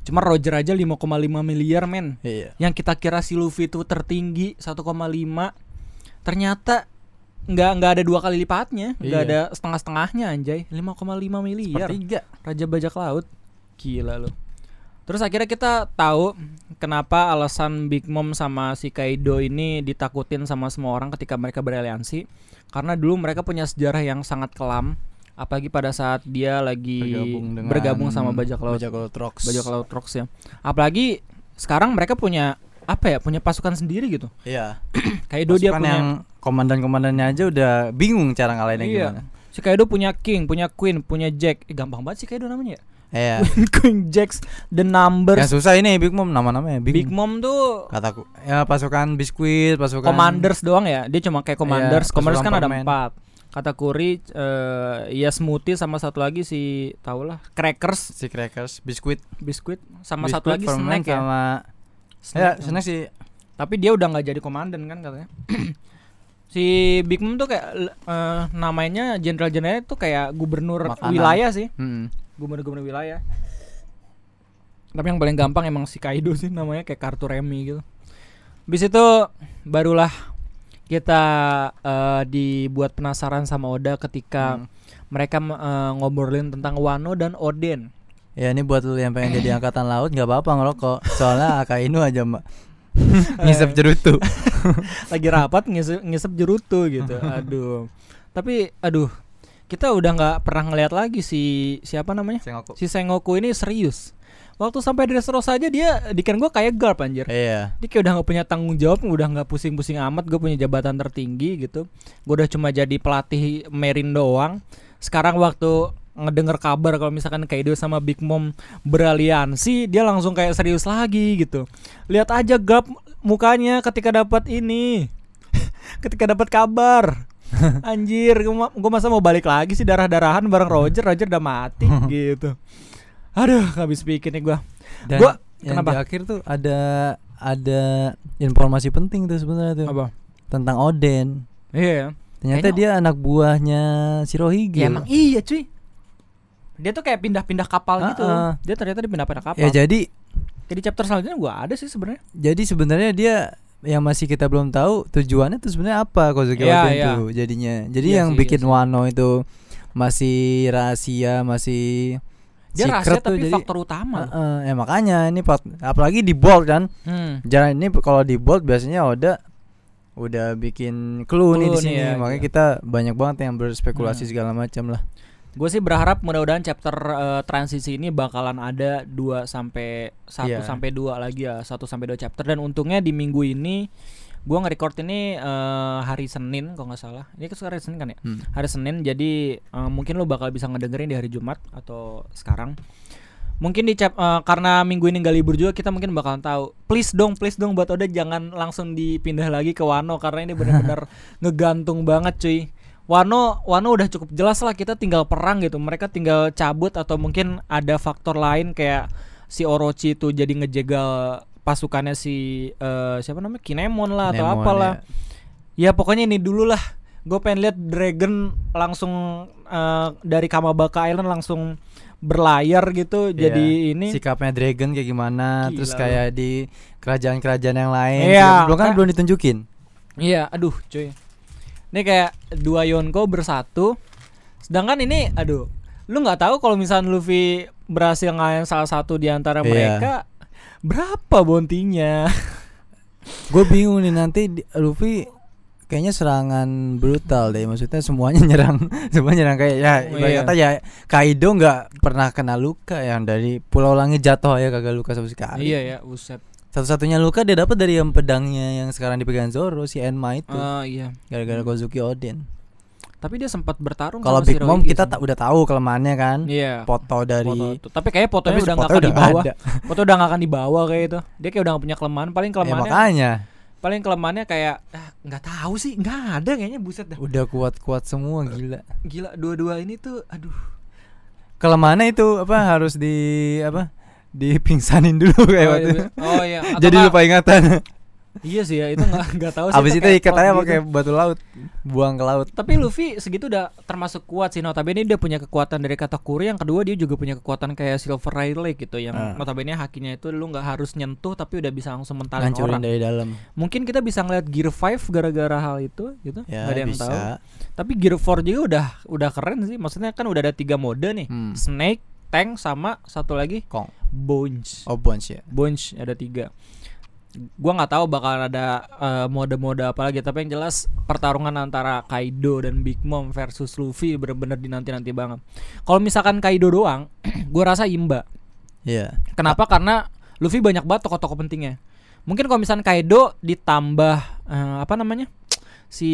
cuma Roger aja 5,5 miliar men. Iya. yang kita kira si Luffy itu tertinggi 1,5 ternyata nggak nggak ada dua kali lipatnya. Nggak Iya. ada setengah setengahnya anjay 5,5 miliar. Sepertiga. raja bajak laut. Gila lo terus akhirnya kita tahu kenapa alasan Big Mom sama si Kaido ini ditakutin sama semua orang ketika mereka beraliansi. Karena dulu mereka punya sejarah yang sangat kelam apalagi pada saat dia lagi bergabung, sama bajak laut Bajak laut Rocks. bajak laut Rocks ya apalagi sekarang mereka punya apa ya punya pasukan sendiri gitu Iya. Kaido dia punya yang komandan-komandannya aja udah bingung cara ngalahinnya iya gimana. si Kaido punya King punya Queen punya Jack eh, gampang banget sih Kaido namanya ya Iya. Queen Jax the numbers yang susah ini Big Mom nama-namanya Big bingung. Mom tuh Kataku. Ya pasukan biskuit, pasukan commanders doang ya dia cuma kayak commanders Iya, commanders kan ada empat kata Kuri eh ya smoothie sama satu lagi si tau lah crackers. Si crackers, biskuit, biskuit sama Biskuit, satu lagi snack ya? sama Snack. ya snack sih. Tapi dia udah nggak jadi komandan kan katanya. Si Big Mom tuh kayak eh, namanya jenderal jenderal itu kayak gubernur Makanan. wilayah sih. Mm. gubernur-gubernur wilayah. Tapi yang paling gampang emang si Kaido sih namanya kayak kartu remi gitu. Habis itu barulah kita eh, dibuat penasaran sama Oda ketika Hmm. mereka eh, ngobrolin tentang Wano dan Oden. Ya ini buat lu yang pengen jadi angkatan laut nggak apa-apa ngerokok. Soalnya Akainu aja mbak ngisep jerutu. Lagi rapat ngisep, ngisep jerutu gitu. Aduh. Tapi aduh, kita udah nggak pernah ngeliat lagi si siapa namanya? Sengoku. Si Sengoku ini serius. Waktu sampai Dressrosa aja dia dikira gue kayak garp anjir. Iya. Dia kayak udah nggak punya tanggung jawab, udah nggak pusing-pusing amat. Gue punya jabatan tertinggi gitu. Gue udah cuma jadi pelatih Merin doang. Sekarang waktu ngedenger kabar kalau misalkan Kaido sama Big Mom beraliansi, dia langsung kayak serius lagi gitu. Lihat aja gap mukanya ketika dapat ini. ketika dapat kabar. Anjir, gue masa mau balik lagi sih darah-darahan bareng Roger, Roger udah mati gitu. Aduh, gak habis pikir nih gua. Dan Gua- yang kenapa? di akhir tuh ada ada informasi penting tuh sebenarnya tuh Apa? tentang Oden. Iya. Ternyata Kayaknya- dia anak buahnya Shirohige. Ya emang iya cuy Dia tuh kayak pindah-pindah kapal gitu Ah, ah. Dia ternyata dia pindah-pindah kapal Ya jadi Jadi chapter selanjutnya gua ada sih sebenarnya jadi sebenarnya dia yang masih kita belum tahu tujuannya tuh sebenarnya apa Kozuki Iya, Oden tuh jadinya. Jadi Iya yang sih, bikin sih. Wano itu masih rahasia, masih Dia rahasia tapi jadi- faktor utama loh. Heeh, ya makanya ini apalagi di bold kan. Hmm. Jangan ini kalau di bold biasanya udah udah bikin clue, nih di Clue nih sini. ya, makanya iya. kita banyak banget yang berspekulasi Hmm. segala macam lah. Gue sih berharap mudah-mudahan chapter eh, transisi ini bakalan ada 2 sampai 1 Iya. sampai 2 lagi ya, 1 sampai 2 chapter dan untungnya di minggu ini gua nge-record ini eh, hari Senin kalau nggak salah. Ini kan sekarang hari Senin kan ya? Hmm. hari Senin jadi eh, mungkin lo bakal bisa ngedengerin di hari Jumat atau sekarang mungkin di eh, karena minggu ini nggak libur juga kita mungkin bakalan tahu please dong please dong buat Oda jangan langsung dipindah lagi ke Wano karena ini benar-benar ngegantung banget cuy Wano Wano udah cukup jelas lah kita tinggal perang gitu mereka tinggal cabut atau mungkin ada faktor lain kayak si Orochi itu jadi ngejegal pasukannya si eh, siapa namanya Kinemon lah atau Nemon, apalah. ya. Ya pokoknya ini dulu lah. Gue pengen lihat Dragon langsung eh, dari Kamabaka Island langsung berlayar gitu. Iya. Jadi ini sikapnya Dragon kayak gimana Gila terus kayak di kerajaan-kerajaan yang lain Iya, juga. belum kan belum ditunjukin Iya, aduh cuy. Ini kayak dua Yonko bersatu. Sedangkan ini, aduh, lu nggak tahu kalau misalnya Luffy berhasil ngalahin salah satu di antara Iya. mereka, berapa bontinya? gue bingung nih nanti Luffy kayaknya serangan brutal deh maksudnya semuanya nyerang semuanya nyerang kayak ya Oh, iya. kata ya Kaido nggak pernah kena luka yang dari Pulau Langit jatuh ya kagak luka sama sekali iya ya, buset. satu-satunya luka dia dapat dari yang pedangnya yang sekarang dipegang Zoro si Enma itu Ah, iya. gara-gara Kozuki Oden Tapi dia sempat bertarung kalau Big si Mom kita tak udah tahu kelemahannya kan Iya. foto dari Foto. Tapi kayaknya fotonya tapi udah nggak akan udah dibawa. ada. Foto udah nggak akan dibawa kayak itu. Dia kayak udah gak punya kelemahan. Paling ya, kelemahannya, makanya paling kelemahannya kayak ah, nggak tahu sih, nggak ada kayaknya buset dah. udah kuat-kuat semua gila Gila, dua-dua ini tuh, aduh. kelemahannya itu apa harus di apa dipingsanin dulu kayak oh, waktu iya, oh iya. Atau jadi lupa ingatan Iya sih ya, itu nggak nggak tahu sih. abis itu kayak ikat plot aja gitu. pakai batu laut buang ke laut. Tapi Luffy segitu udah termasuk kuat sih Notabene dia punya kekuatan dari kata Kuri Yang kedua dia juga punya kekuatan kayak Silver Riley gitu Yang Ah. notabene hakinya itu lu nggak harus nyentuh Tapi udah bisa langsung mentalin ngancurin orang. dari dalam. Mungkin kita bisa ngeliat Gear 5 gara-gara hal itu gitu. Ya Nggak ada yang bisa. tahu. Tapi Gear 4 juga udah udah keren sih. Maksudnya kan udah ada tiga mode nih. Hmm. Snake, Tank, sama satu lagi kong. Bones. Oh bones ya. Bunch ada tiga gua nggak tahu bakal ada eh, mode-mode apa lagi tapi yang jelas pertarungan antara Kaido dan Big Mom versus Luffy bener-bener dinanti-nanti banget. Kalau misalkan Kaido doang gua rasa imba. Iya. Kenapa? Karena Luffy banyak banget tokoh-tokoh pentingnya. Mungkin kalau misalkan Kaido ditambah eh, apa namanya si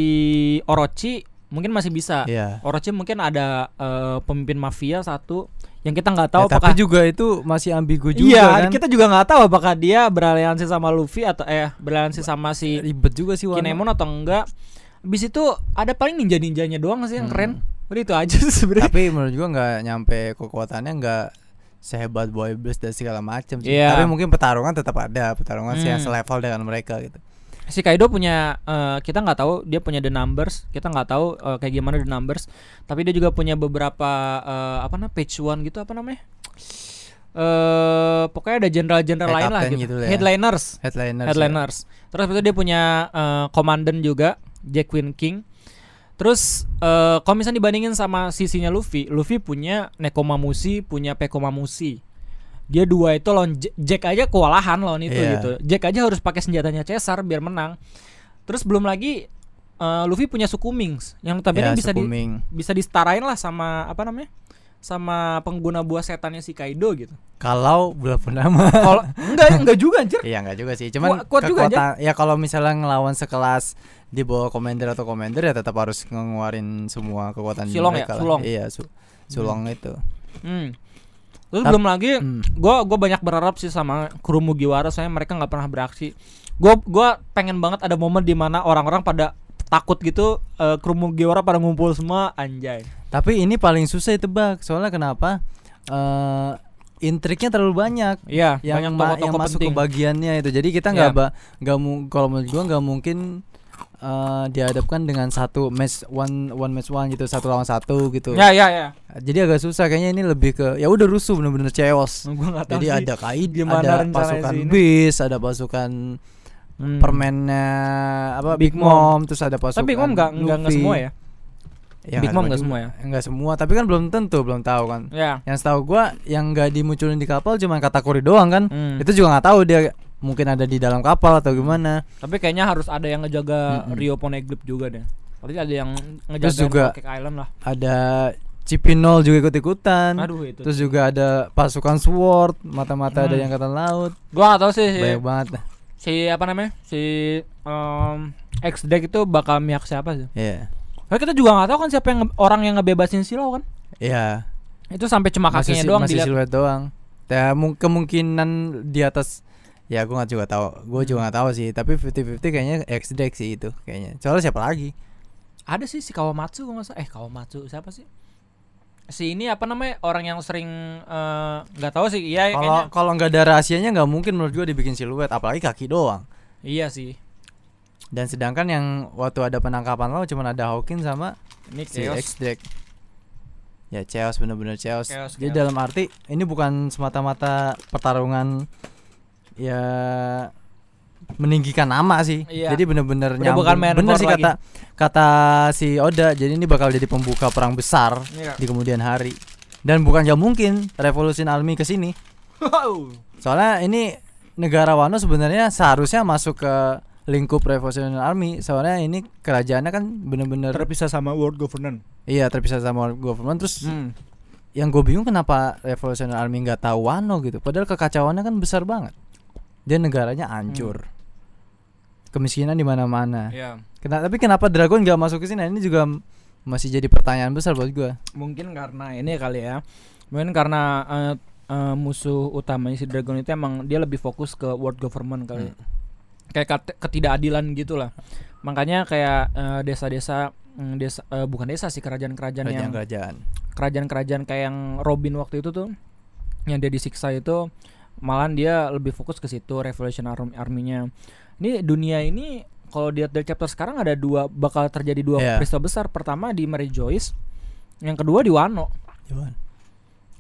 Orochi mungkin masih bisa Iya Orochi mungkin ada eh, pemimpin mafia satu yang kita nggak tahu Ya, tapi apakah juga itu masih ambigu juga iya, kan kita juga nggak tahu apakah dia beraliansi sama Luffy atau eh beraliansi sama si ribet juga sih Wano. Kinemon atau enggak. Habis itu ada paling ninja-ninjanya doang sih yang Hmm. keren. Udah itu aja sebenarnya. tapi menurut gua nggak nyampe kekuatannya nggak sehebat Boy Blast dan segala macam sih. Iya. Tapi mungkin pertarungan tetap ada, pertarungan sih yang Hmm. selevel dengan mereka gitu. Si Kaido punya eh, kita nggak tahu dia punya the numbers. Kita nggak tahu eh, kayak gimana the numbers. Tapi dia juga punya beberapa eh, apa namanya page one gitu apa namanya? Eh pokoknya ada jenderal-jenderal lain lah gitu. gitu ya. Headliners. Headliners. Headliners. Terus habis itu dia punya eh, komandan juga, Jack Queen King. Terus eh kalau misalnya dibandingin sama sisinya Luffy, Luffy punya Nekomamushi, punya Pekomamushi. Dia dua itu lawan Jack aja kewalahan lawan itu Iya. gitu. Jack aja harus pakai senjatanya Caesar biar menang. Terus belum lagi eh, Luffy punya suku Mings yang notabene Ya, bisa di, bisa disetarain lah sama apa namanya? sama pengguna buah setannya si Kaido gitu. Kalau bulan purnama. Kalau enggak enggak juga anjir. Iya nggak juga sih, cuman Kuat- kuat juga kekuatan ya kalau misalnya ngelawan sekelas di bawah commander atau commander ya tetap harus ngeluarin semua kekuatan Silong ya, mereka lah. Sulong. Iya, su Sulong itu. Hmm. Terus belum lagi Hmm. gua gua banyak berharap sih sama kru Mugiwara soalnya mereka nggak pernah beraksi. Gua gua pengen banget ada momen di mana orang-orang pada takut gitu eh, kru Mugiwara pada ngumpul semua anjay. Tapi ini paling susah ditebak. Soalnya kenapa? Eh intriknya terlalu banyak. Iya, yang banyak ma- tokoh-tokoh yang masuk penting. ke bagiannya itu. Jadi kita nggak ba- nggak mu- kalau menurut gua nggak mungkin eh dihadapkan dengan satu match one one match one gitu satu lawan satu gitu. Ya ya ya. Jadi agak susah kayaknya ini lebih ke ya udah rusuh bener-bener chaos. Gua nggak tahu Jadi sih. ada kaid, ada pasukan bis, ada pasukan Hmm. permennya apa Big Big, Mom. terus ada pasukan Tapi Big Mom nggak nggak semua ya. Ya, Big Mom juga. semua ya? Nggak semua, tapi kan belum tentu, belum tahu kan. Ya. Yang setahu gua yang nggak dimunculin di kapal cuma Katakuri doang kan. Hmm. Itu juga nggak tahu dia mungkin ada di dalam kapal atau gimana. Tapi kayaknya harus ada yang ngejaga Mm-mm. Rio Poneglyph juga deh. Tadi ada yang ngejaga Terus juga- Cake Island lah. Ada Cipinol juga ikut-ikutan. Aduh itu. Terus juga ada pasukan sword, mata-mata Hmm. dari angkatan laut. Gua gak tahu sih si, Banyak banget. si apa namanya? Si um, X deck itu bakal miak siapa sih? Iya. Karena kita juga nggak tahu kan siapa yang orang yang ngebebasin Silo kan? Iya. Itu sampai cuma Masih kakinya si- doang masih dilihat. siluet doang. Ya mung- kemungkinan di atas ya gua nggak juga tahu. Gua juga nggak tahu sih, tapi 50-50 kayaknya X deck sih itu kayaknya. Soalnya siapa lagi? Ada sih si Kawamatsu nggak salah. Eh Kawamatsu siapa sih? si ini apa namanya orang yang sering eh, nggak tahu sih iya Kalau kayaknya kalau nggak ada rahasianya nggak mungkin menurut gua dibikin siluet, apalagi kaki doang. iya sih Dan sedangkan yang waktu ada penangkapan lo cuma ada Hawkins sama ini si chaos X Drake. Ya chaos bener-bener chaos. Chaos, Jadi chaos. dalam arti ini bukan semata-mata pertarungan ya meninggikan nama sih. Iya. Jadi bener-bener Udah nyambung. bukan main Bener sih lagi. kata kata si Oda. Jadi ini bakal jadi pembuka perang besar Iya. di kemudian hari. Dan bukan jauh mungkin Revolution Army ke sini. Soalnya ini negara Wano sebenarnya seharusnya masuk ke lingkup Revolution Army. Soalnya ini kerajaannya kan bener-bener terpisah sama world governance iya terpisah sama government terus hmm. yang gue bingung kenapa Revolutionary Army nggak tahu Wano gitu padahal kekacauannya kan besar banget dan negaranya hancur. Kemiskinan di mana-mana. Ya Kena- tapi kenapa Dragon nggak masuk ke sini? Nah, ini juga masih jadi pertanyaan besar buat gue mungkin karena ini kali ya. Mungkin karena eh, eh, musuh utamanya si Dragon itu emang dia lebih fokus ke world government kali. Kayak ket- ketidakadilan gitulah. Makanya kayak eh, desa-desa mm, desa eh, bukan desa sih kerajaan-kerajaan yang kerajaan-kerajaan. Kerajaan-kerajaan kayak yang Robin waktu itu tuh yang dia disiksa itu malahan dia lebih fokus ke situ Revolution Army arminya ini dunia ini kalau lihat dari chapter sekarang ada dua bakal terjadi dua Iya. peristiwa besar. Pertama di Mary Joyce yang kedua di Wano.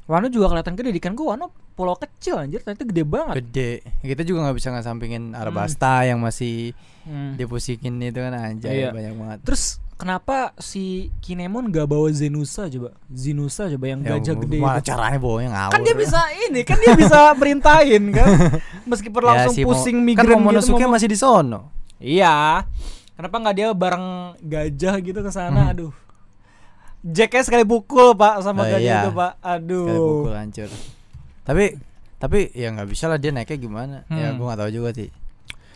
Wano. Juga kelihatan gede di kan gua Wano pulau kecil anjir ternyata gede banget. Gede. Kita juga nggak bisa nggak sampingin Arabasta yang masih Hmm. dipusikin itu kan aja Iya. banyak banget. Terus kenapa si Kinemon gak bawa Zenusa coba Zenusa coba yang Ya, gajah gede itu. caranya bawanya ngawur kan dia ya. bisa ini kan dia bisa perintahin kan meskipun Ya, langsung si Mo- pusing kan migrain gitu Momonosuke mau- masih di sono iya kenapa nggak dia bareng gajah gitu ke sana aduh Jacknya sekali pukul pak sama Oh, gajah iya. itu pak Sekali aduh pukul hancur. Tapi tapi ya nggak bisa lah dia naiknya gimana. Ya Hmm. gua nggak tahu juga sih.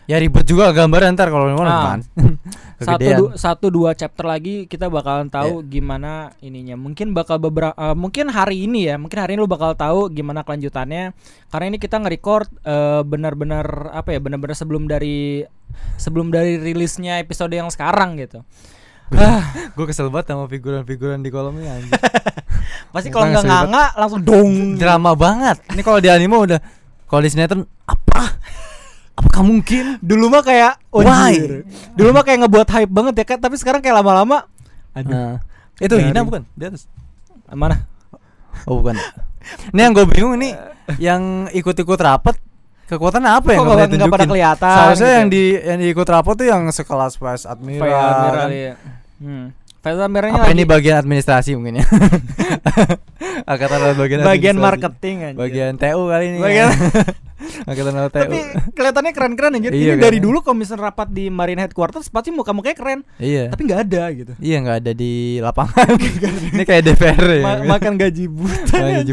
Ya ribet juga gambar ntar kalau Ah. mana satu du- satu dua chapter lagi kita bakalan tahu gimana ininya. Mungkin bakal beberapa mungkin hari ini ya mungkin hari ini lu bakal tahu gimana kelanjutannya. Karena ini kita nge-record eh, benar-benar apa ya benar-benar sebelum dari sebelum dari rilisnya episode yang sekarang gitu. Ah, Gue kesel banget sama figuran-figuran di kolomnya pasti kalau nggak nganga langsung dong. Drama banget. Ini kalau di anime udah kalau di sinetron apa? Apakah mungkin? dulu mah kayak Why? anjir. dulu mah kayak ngebuat hype banget ya kan tapi sekarang kayak lama-lama aduh Nah, itu. Hina bukan? Di atas. mana Oh bukan. Ini yang gue bingung ini yang ikut-ikut rapat kekuatan apa yang nggak nggak pada tunjukin? kelihatan Seharusnya gitu yang ya? di yang diikut rapat tuh yang sekelas Vice Admiral. Vice Admiral kan? ya. Hmm. Admiralnya Apa lagi ini bagian administrasi mungkin ya? Angkatan laut bagian bagian marketing aja. Bagian TU kali ini. Bagian- ya. Angkatan laut TU. Tapi kelihatannya keren-keren anjir. Iya, Ini dari dulu kalau misalnya rapat di Marine Headquarters pasti muka-mukanya keren, iya. tapi nggak ada gitu. Iya nggak ada di lapangan. ini kayak DPR ya. Ma- makan gaji buta. Gaji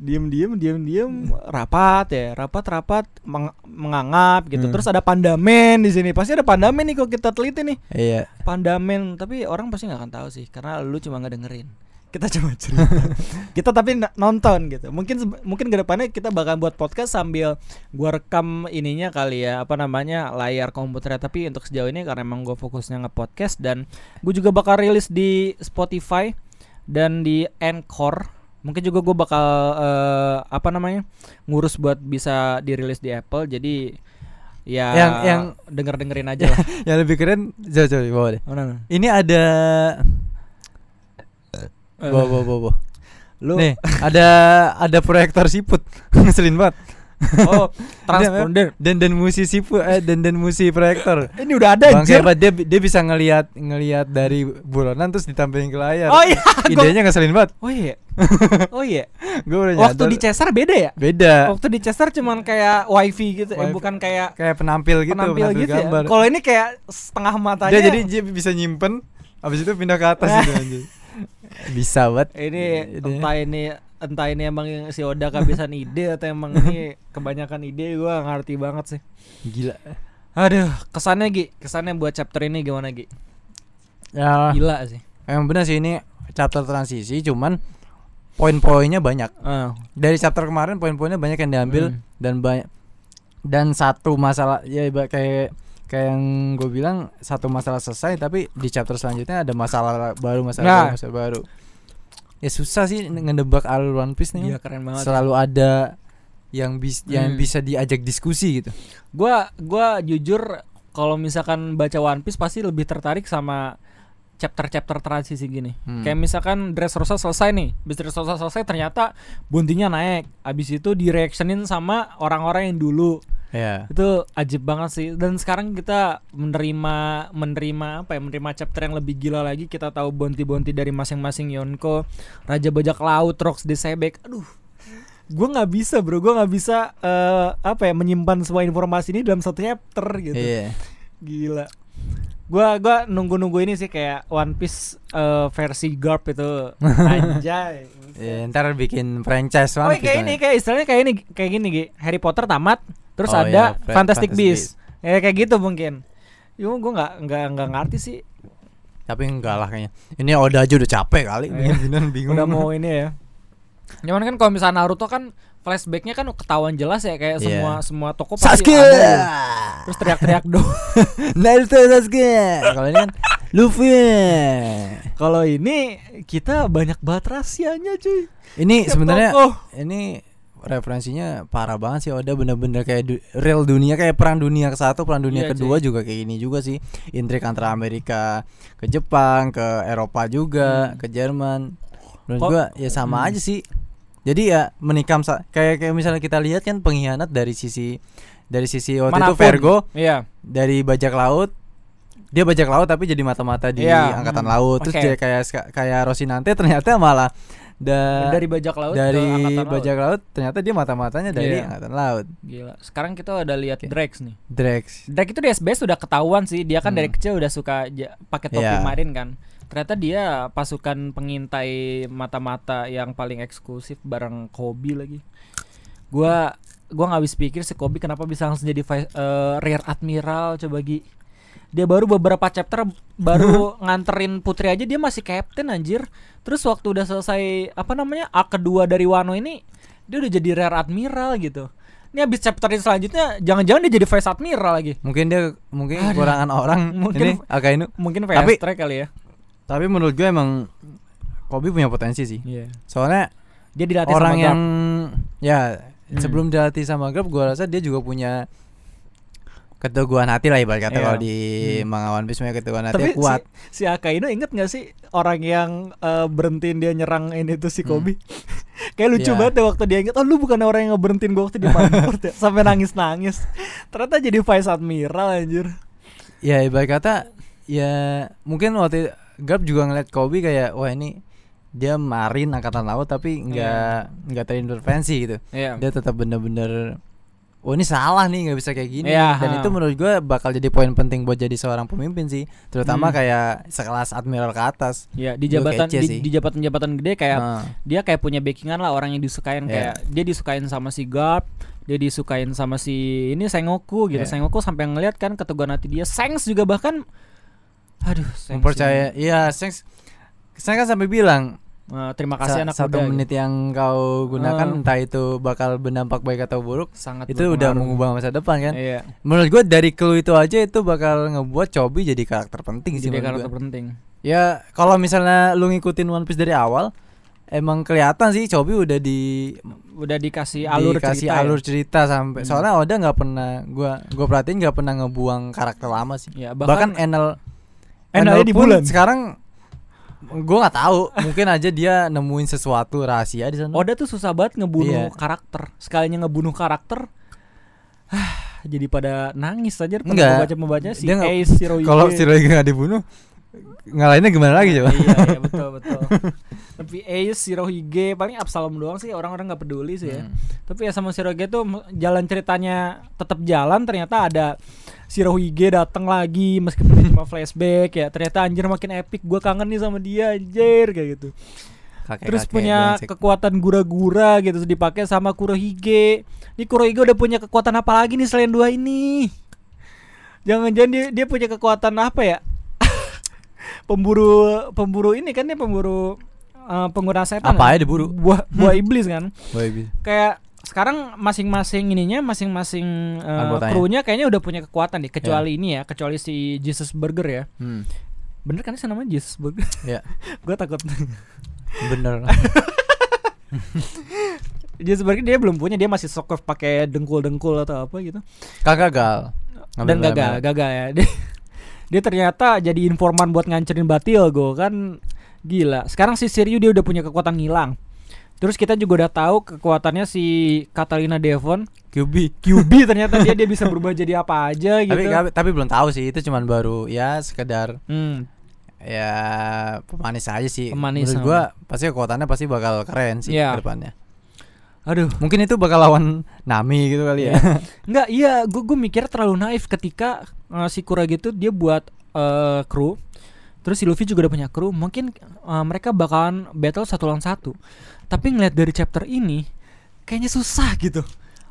anjir. buta. Diem-diem, diem-diem, rapat ya, rapat-rapat meng- mengangap gitu. Hmm. Terus ada pandamen di sini. Pasti ada pandamen nih kalau kita teliti nih. Iya. Pandamen, tapi orang pasti nggak akan tahu sih karena lu cuma nggak dengerin. Kita cuma cerita. kita tapi nonton gitu. Mungkin mungkin ke depannya kita bakal buat podcast sambil gua rekam ininya kali ya, apa namanya? layar komputer tapi untuk sejauh ini karena emang gua fokusnya nge-podcast dan gue juga bakal rilis di Spotify dan di Anchor. Mungkin juga gue bakal eh, apa namanya? ngurus buat bisa dirilis di Apple. Jadi ya Yang- yang- denger-dengerin aja lah. Yang lebih keren coba coba bawa deh. Mana? Ini ada bawa bawa bawa. bawa. Lu Nih, ada ada proyektor siput. Ngeselin banget. oh transponder. Dan dan musi siput eh dan dan musi proyektor. Ini udah ada Bang anjir. hebat dia dia bisa ngelihat ngelihat dari buronan terus ditampilin ke layar. Oh iya. Idenya ngeselin banget. Oh iya. Oh iya. Gue udah Waktu di Cesar beda ya? beda. Waktu di Cesar cuman kayak wifi gitu, eh, Wifi. bukan kayak Kayak penampil gitu, penampil gitu gambar. ya. Kalau ini kayak setengah matanya. Dia jadi dia bisa nyimpen habis itu pindah ke atas gitu anjir. Bisa banget. ini entah ini entah ini emang si Oda kehabisan ide atau emang ini kebanyakan ide gua nggak ngerti banget sih. Gila. Aduh, kesannya Gi, kesannya buat chapter ini gimana Gi? Ya, Gila sih. emang benar sih ini chapter transisi cuman poin-poinnya banyak. Ah, Dari chapter kemarin poin-poinnya banyak yang diambil Hmm. dan banyak dan satu masalah ya kayak kayak yang gue bilang satu masalah selesai tapi di chapter selanjutnya ada masalah baru masalah Nah. baru masalah baru ya susah sih ngedebak alur One Piece nih. Iya keren banget. Selalu ada yang bis yang Hmm. bisa diajak diskusi gitu. Gua gua jujur kalau misalkan baca One Piece pasti lebih tertarik sama chapter-chapter transisi gini. Hmm. Kayak misalkan Dressrosa selesai nih, habis Dressrosa selesai ternyata buntinya naik. Habis itu direactionin sama orang-orang yang dulu. Ya. Itu ajib banget sih. Dan sekarang kita menerima menerima apa ya? Menerima chapter yang lebih gila lagi. Kita tahu bonti-bonti dari masing-masing Yonko, Raja Bajak Laut, Rox Desebek. Aduh. Gue nggak bisa bro, gue nggak bisa eh, apa ya menyimpan semua informasi ini dalam satu chapter gitu. Iya. Gila. Gua gua nunggu-nunggu ini sih kayak One Piece eh, versi Garp itu anjay. Ya, ntar bikin franchise Oh, One Piece kayak kan ini ya. kayak istilahnya kayak ini kayak gini Gi. Harry Potter tamat, terus Oh, ada iya, Fa- Fantastic Fantastic Beasts. Ya kayak gitu mungkin. Yo gua nggak nggak nggak ngerti sih. Tapi enggak lah kayaknya. Ini Oda aja udah capek kali Iya. bikin bingung. Udah mau ini ya. Cuman kan kalau misalnya Naruto kan flashbacknya kan ketahuan jelas ya kayak Iya. semua semua toko pasti Sasuke. ada ya. Terus teriak-teriak dong. Naruto Sasuke. Kalau ini kan Luffy. Kalau ini kita banyak banget rahasianya cuy. Ini sebenarnya ini referensinya parah banget sih Oda bener-bener kayak du- real dunia kayak perang dunia ke satu perang dunia Iya, kedua cuy. juga kayak gini juga sih intrik antara Amerika ke Jepang ke Eropa juga Hmm. ke Jerman menurut Kok- gua ya sama Hmm. aja sih jadi ya menikam kayak kayak misalnya kita lihat kan pengkhianat dari sisi dari sisi waktu itu Mana pun. Vergo Iya. dari bajak laut dia bajak laut tapi jadi mata-mata di Iya, angkatan laut terus oke. dia kayak kayak Rosinante ternyata malah da, dari bajak laut ke dari angkatan laut. bajak laut ternyata dia mata-matanya dari Iya. angkatan laut Gila. Sekarang kita udah lihat Oke. Drax nih. Drax Drake itu di SBS udah ketahuan sih. Dia kan Hmm. dari kecil udah suka pakai topi Iya. marin kan. Ternyata dia pasukan pengintai mata-mata yang paling eksklusif bareng Kobe lagi. Gua gua nggak habis pikir si Kobe kenapa bisa langsung jadi eh, rear admiral coba Gi. Dia baru beberapa chapter baru nganterin putri aja dia masih captain anjir. Terus waktu udah selesai apa namanya arc kedua dari Wano ini dia udah jadi rear admiral gitu. Ini habis chapter yang selanjutnya jangan-jangan dia jadi vice admiral lagi. mungkin dia mungkin Aduh. kekurangan orang Mungkin- ini Akainu Mungkin Tapi- fast track kali ya. tapi menurut gue emang Kobe punya potensi sih Iya. soalnya Dia dilatih orang sama yang ya Hmm. sebelum dilatih sama Garp gue rasa dia juga punya keteguhan hati lah ibarat kata Iya. kalau di Hmm. manga One Piece punya keteguhan hati Tapi kuat si, si Akainu inget gak sih orang yang eh, berhentiin dia nyerang ini tuh si Kobe? Kayak lucu Iya. banget ya waktu dia inget, oh lu bukan orang yang ngeberhentiin gue waktu di Marineford ya Sampai nangis-nangis Ternyata jadi Vice Admiral anjir ya ibarat kata ya mungkin waktu Garp juga ngeliat Kobe kayak wah ini dia marin angkatan laut tapi nggak nggak terintervensi gitu Iya dia tetap bener-bener oh ini salah nih nggak bisa kayak gini Iya, dan ha. itu menurut gue bakal jadi poin penting buat jadi seorang pemimpin sih terutama Hmm. kayak sekelas admiral ke atas Ya, di jabatan di, sih. di jabatan-jabatan gede kayak Nah, dia kayak punya backingan lah orang yang disukain Iya. kayak dia disukain sama si Garp dia disukain sama si ini Sengoku gitu Iya. Sengoku sampai ngeliat kan keteguhan hati dia Sengs juga bahkan aduh Sengs mempercaya iya Sengs saya kan sampai bilang Eh, terima kasih sa- anak satu muda menit gitu. yang kau gunakan Ah. entah itu bakal berdampak baik atau buruk sangat itu udah berpengaruh. mengubah masa depan kan iya menurut gue dari clue itu aja itu bakal ngebuat Chobi jadi karakter penting sih jadi menurut karakter gua. penting ya kalau misalnya lu ngikutin One Piece dari awal emang kelihatan sih Chobi udah di udah dikasih alur dikasih cerita alur ya. cerita sampai Hmm. soalnya Oda nggak pernah gua gua perhatiin nggak pernah ngebuang karakter lama sih ya, bahkan, bahkan, Enel Enel di pun bulan. sekarang gua nggak tahu. Mungkin aja dia nemuin sesuatu rahasia di sana. Oda tuh susah banget ngebunuh Iya. karakter. Sekalinya ngebunuh karakter jadi pada nangis aja pada pembacanya si Ace Shirohige kalau si Roy nggak dibunuh ngalahinnya gimana lagi coba iya, iya betul betul tapi Ace Shirohige paling Absalom doang sih orang-orang nggak peduli sih ya Hmm. tapi ya sama Shirohige tuh jalan ceritanya tetap jalan ternyata ada Shirohige datang lagi meskipun dia cuma flashback ya ternyata anjir makin epic gua kangen nih sama dia anjir kayak gitu Kakek-kakek Terus punya brengsek. kekuatan gura-gura gitu dipakai sama Kurohige. Ini Kurohige udah punya kekuatan apa lagi nih selain dua ini? Jangan-jangan dia dia punya kekuatan apa ya? Pemburu pemburu ini kan dia pemburu eh, pengguna setan. Apa kan? ya diburu? Buah buah iblis kan. Baby. Kayak sekarang masing-masing ininya masing-masing Anggotanya. krunya kayaknya udah punya kekuatan deh kecuali ini ya, kecuali si Jesus Burger ya. Hmm. Bener kan sih namanya Jesus Burger? Ya. Gue takut Bener. Dia sebenarnya dia belum punya, dia masih sokov pakai dengkul-dengkul atau apa gitu. Kakak gagal. Dan gagal, gagal ya. Dia, ternyata jadi informan buat ngancurin Batil go kan gila. Sekarang si Siryu dia udah punya kekuatan ngilang. Terus kita juga udah tahu kekuatannya si Catalina Devon QB. QB ternyata dia dia bisa berubah jadi apa aja gitu. Tapi, tapi tapi belum tahu sih itu cuman baru ya sekedar Hmm, ya pemanis aja sih. Pemanis Menurut gua pasti kekuatannya pasti bakal keren sih Iya. ke depannya. Aduh. Mungkin itu bakal lawan Nami gitu kali ya. Enggak, iya, gue gue mikir terlalu naif ketika uh, si Kura gitu dia buat uh, kru. Terus si Luffy juga udah punya kru, mungkin uh, mereka bakalan battle satu lawan satu. Tapi ngeliat dari chapter ini, kayaknya susah gitu.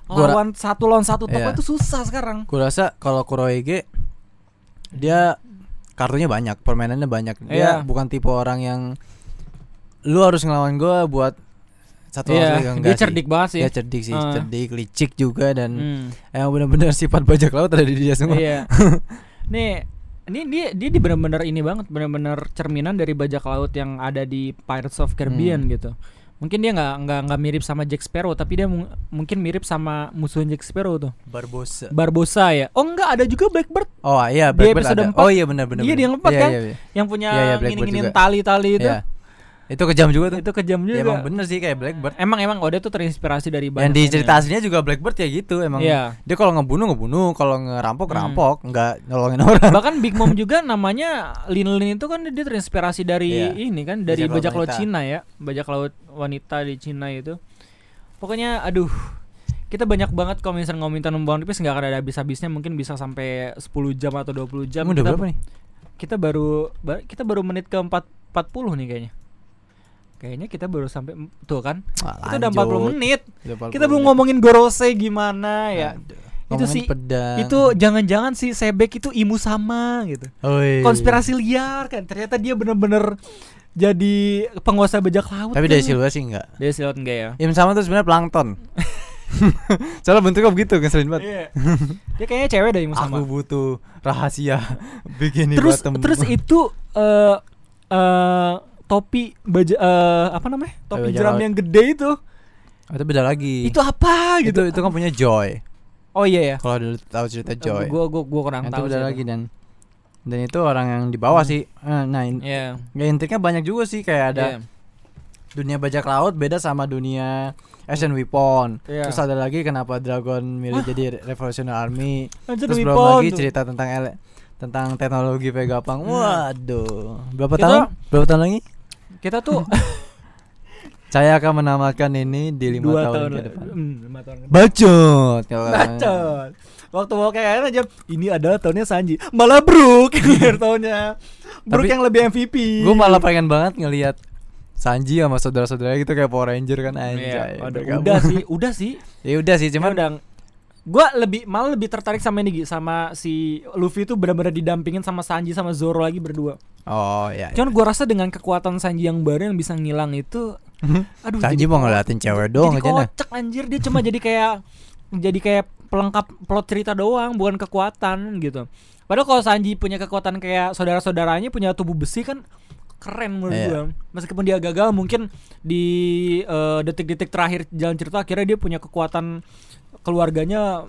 Lawan satu lawan satu tokoh Iya. itu susah sekarang. Gua rasa kalau Kurohige dia kartunya banyak, permainannya banyak. Dia Iya. bukan tipe orang yang lu harus ngelawan gua buat satu lawan Iya, satu, dia enggak sih. cerdik banget sih. Dia cerdik sih, Ah. cerdik, licik juga dan Hmm. emang benar-benar sifat bajak laut ada di dia semua. Iya. Nih, ini dia dia di benar-benar ini banget, benar-benar cerminan dari bajak laut yang ada di Pirates of Caribbean Hmm. gitu. Mungkin dia nggak nggak nggak mirip sama Jack Sparrow, tapi dia mu- mungkin mirip sama musuh Jack Sparrow tuh. Barbosa. Barbosa ya. Oh enggak, ada juga Blackbird Oh iya, Blackbird episode ada. empat, Oh iya benar-benar. iya, dia yang empat iya, kan? Iya, iya. yang punya iya, Blackbird nginin tali-tali itu. Iya. Itu kejam juga tuh. Itu kejam Ya, juga. emang bener sih kayak Blackbird. Emang emang Oda tuh terinspirasi dari Yang banyak di anime. cerita aslinya juga Blackbird ya gitu emang. Iya. Dia kalau ngebunuh ngebunuh, kalau ngerampok Hmm. ngerampok, nggak nolongin orang. Bahkan Big Mom juga namanya Lin Lin itu kan dia terinspirasi dari Iya. ini kan dari Bajak laut bajak laut wanita. Cina ya, bajak laut wanita di Cina itu. Pokoknya aduh kita banyak banget kalau misalnya ngomongin One Piece nggak akan ada habis-habisnya mungkin bisa sampai 10 jam atau 20 jam. Udah kita, berapa nih? Kita baru ba- kita baru menit ke 4 40 nih kayaknya. Kayaknya kita baru sampai tuh kan. Wah, Itu udah 40 menit. Udah 40 Kita belum ngomongin Gorose gimana ya. Aduh. Itu sih pedang. Itu jangan-jangan si Sebek itu imu sama gitu. Konspirasi liar kan ternyata dia bener-bener jadi penguasa bajak laut Tapi kan. dari Silva sih enggak. dari si laut enggak ya Im sama tuh sebenarnya plankton. Soalnya bentuknya begitu ngeselin banget. Iya. dia kayaknya cewek imu sama Aku butuh rahasia bikini terus terus itu eh eh topi baja eh, apa namanya topi jeram laut. yang gede itu Oh, itu beda lagi. itu apa itu gitu itu kan punya Joy. oh iya ya Kalau dulu tahu cerita Joy. gua gua gua kurang itu tahu beda lagi dan dan itu orang yang di bawah Hmm. sih. Eh, Nah, in, Iya. ya intinya banyak juga sih kayak ada Iya. dunia bajak laut beda sama dunia Asian Weapon. Iya. Terus ada lagi kenapa Dragon milih jadi Revolutionary Army. Anjir, Terus belum Weapon lagi tuh. cerita tentang ele tentang teknologi Vegapunk. Hmm. Waduh. Berapa Kita- tahun? Berapa tahun lagi? Kita tuh Saya akan menamakan ini di lima dua tahun, tahun, ke depan. Hmm, lima tahun ke depan. Bacot. kalau kata- Bacot. Waktu mau kayak aja ini adalah tahunnya Sanji. Malah Brook tahunnya. Brook Tapi- yang lebih MVP. Gue malah pengen banget ngelihat Sanji sama saudara-saudaranya gitu kayak Power Ranger kan Iya, anjay. udah, bergabung. udah sih, udah sih. ya udah sih Cuman cuman udah gua lebih malah lebih tertarik sama ini Gi, sama si Luffy itu benar-benar didampingin sama Sanji sama Zoro lagi berdua. oh ya. Cuman gua rasa dengan kekuatan Sanji yang baru yang bisa ngilang itu aduh Sanji mau ngeliatin cewek doang jadi aja nah. kocak anjir dia cuma jadi kayak jadi kayak pelengkap plot cerita doang bukan kekuatan gitu. Padahal kalau Sanji punya kekuatan kayak saudara-saudaranya punya tubuh besi kan keren menurut Iya. gua. Meskipun dia gagal mungkin di eh, detik-detik terakhir jalan cerita akhirnya dia punya kekuatan keluarganya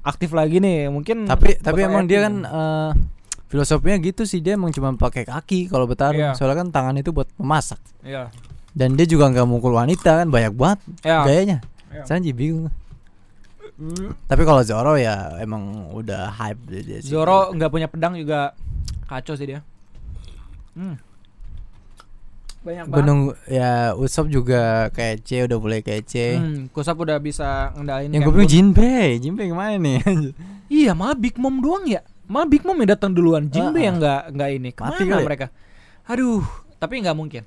aktif lagi nih. Mungkin Tapi tapi emang dia kan eh, filosofinya gitu sih dia emang cuma pakai kaki kalau bertarung. Iya. Soalnya kan tangan itu buat memasak. Iya. Dan dia juga nggak mukul wanita kan banyak banget Iya. gayanya. Iya. Sanji bingung. Tapi kalau Zoro ya emang udah hype dia, dia sih. Zoro nggak punya pedang juga kacau sih dia. Hmm. Banyak banget. Gunung ya Usopp juga kece udah mulai kece. Hmm, Kusap udah bisa ngendalin Yang gue bilang Jinbei, Jinbei ke mana nih? Iya, malah Big Mom doang ya. Malah Big Mom yang datang duluan. Jinbe Ah, yang nggak nggak ini. Ke mana Mati kali mereka? Aduh, tapi nggak mungkin.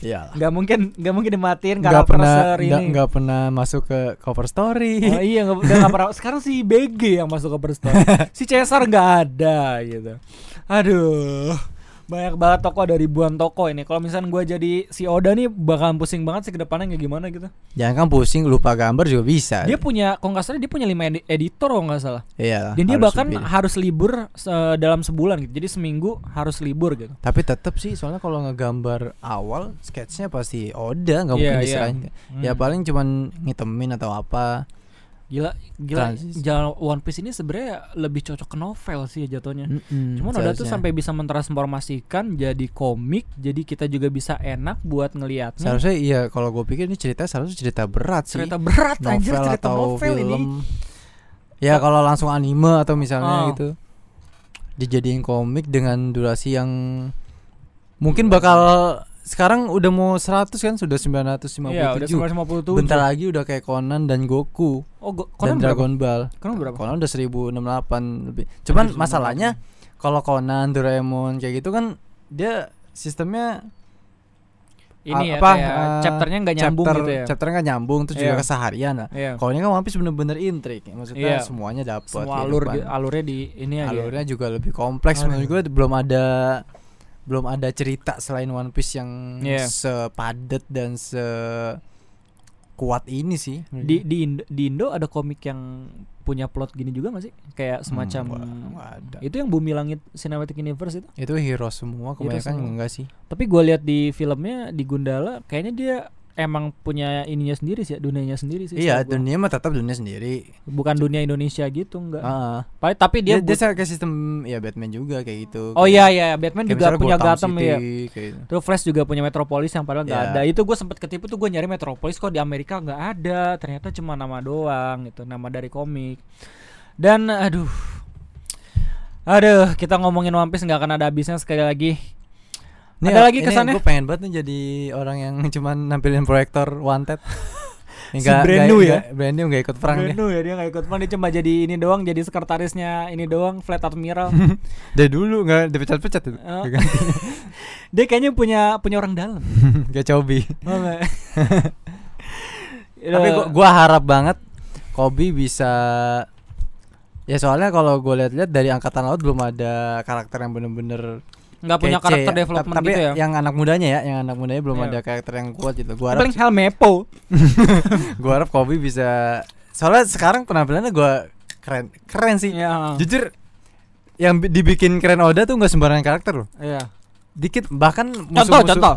Iya. Nggak mungkin, nggak mungkin dimatiin karakter pernah ini. nggak pernah masuk ke cover story. Oh, iya nggak udah nggak pernah. Sekarang si BG yang masuk ke Story. si Cesar nggak ada gitu. Aduh, Banyak banget toko ada ribuan toko ini. Kalau misalnya gua jadi si Oda nih bakalan pusing banget sih ke depannya kayak gimana gitu. Jangan kan pusing lupa gambar juga bisa. Dia punya kalau nggak salah dia punya 5 edi- editor kalau nggak salah. Iya. Dan dia bahkan lebih. harus libur se- dalam sebulan gitu. Jadi seminggu harus libur gitu. Tapi tetap sih soalnya kalau ngegambar awal sketsnya pasti Oda nggak Iya, mungkin iya. diserahin. Ya Hmm. paling cuman ngitemin atau apa. Gila, gila. Transisi. Jalan One Piece ini sebenarnya lebih cocok ke novel sih jatuhnya. Mm-mm, Cuman Oda tuh sampai bisa mentransformasikan jadi komik, jadi kita juga bisa enak buat ngelihatnya. Seharusnya iya kalau gue pikir ini cerita seharusnya cerita berat sih. Cerita berat novel anjir, cerita atau novel film. ini. Ya kalau langsung anime atau misalnya Oh. gitu. Dijadiin komik dengan durasi yang mungkin bakal sekarang udah mau 100 kan sudah 957. Iya, udah 957. Bentar lagi udah kayak Conan dan Goku Oh, go, dan Conan berapa? Dragon Ball. Conan berapa? Conan udah 1068 lebih. Cuman 1068. masalahnya kalau Conan, Doraemon kayak gitu kan dia sistemnya Ini ya apa, eh, chapternya nggak nyambung chapter, gitu ya. Chapternya nggak nyambung terus juga Iya. keseharian lah. Iya. Kalau ini kan One Piece bener-bener intrik, maksudnya Iya. semuanya dapat. Semua alur alurnya di ini aja. alurnya juga lebih kompleks Aduh. menurut gue belum ada belum ada cerita selain One Piece yang Iya. sepadat dan se kuat ini sih. Di di Indo, di Indo ada komik yang punya plot gini juga gak sih? Kayak semacam Hmm, nggak- nggak ada. itu yang Bumi Langit Cinematic Universe itu. itu hero semua kebanyakan semua. enggak sih. Tapi gue lihat di filmnya di Gundala kayaknya dia emang punya ininya sendiri sih, ya, dunianya sendiri sih. Iya, dunia mah tetap dunia sendiri. bukan dunia Indonesia gitu enggak. Heeh. Pa- Tapi dia, dia, dia, kayak sistem ya Batman juga kayak gitu. Oh iya iya, Batman Kayak juga punya Gotham Gotham City, ya. kayak gitu. Terus Flash juga punya Metropolis yang padahal nggak Iya. ada. Itu gue sempet ketipu tuh gue nyari Metropolis kok di Amerika nggak ada. Ternyata cuma nama doang gitu, nama dari komik. Dan aduh, aduh kita ngomongin One Piece nggak akan ada habisnya sekali lagi. Ada lagi kesannya? Gue pengen banget nih jadi orang yang cuman nampilin proyektor wanted. Si brand new ya? Brand new gak ikut perang dia. Brand new ya dia nggak ikut perang dia cuma jadi ini doang, jadi sekretarisnya ini doang, flat admiral. Dari dulu nggak dipecat-pecat itu. Oh. Ganti. dia kayaknya punya punya orang dalam. Kayak Cobi. Oh? Tapi gua, gua harap banget Kobe bisa Ya soalnya kalau gue lihat-lihat dari angkatan laut belum ada karakter yang bener-bener nggak punya kece karakter ya. development tapi gitu ya. yang anak mudanya ya, yang anak mudanya belum Iya. ada karakter yang kuat gitu. Gua harap paling Helmepo. gua harap Kobe bisa soalnya sekarang penampilannya gua keren keren sih. Iya. Jujur yang bi- dibikin keren Oda tuh nggak sembarangan karakter loh. Iya. Dikit bahkan Contoh musuh-musuh contoh.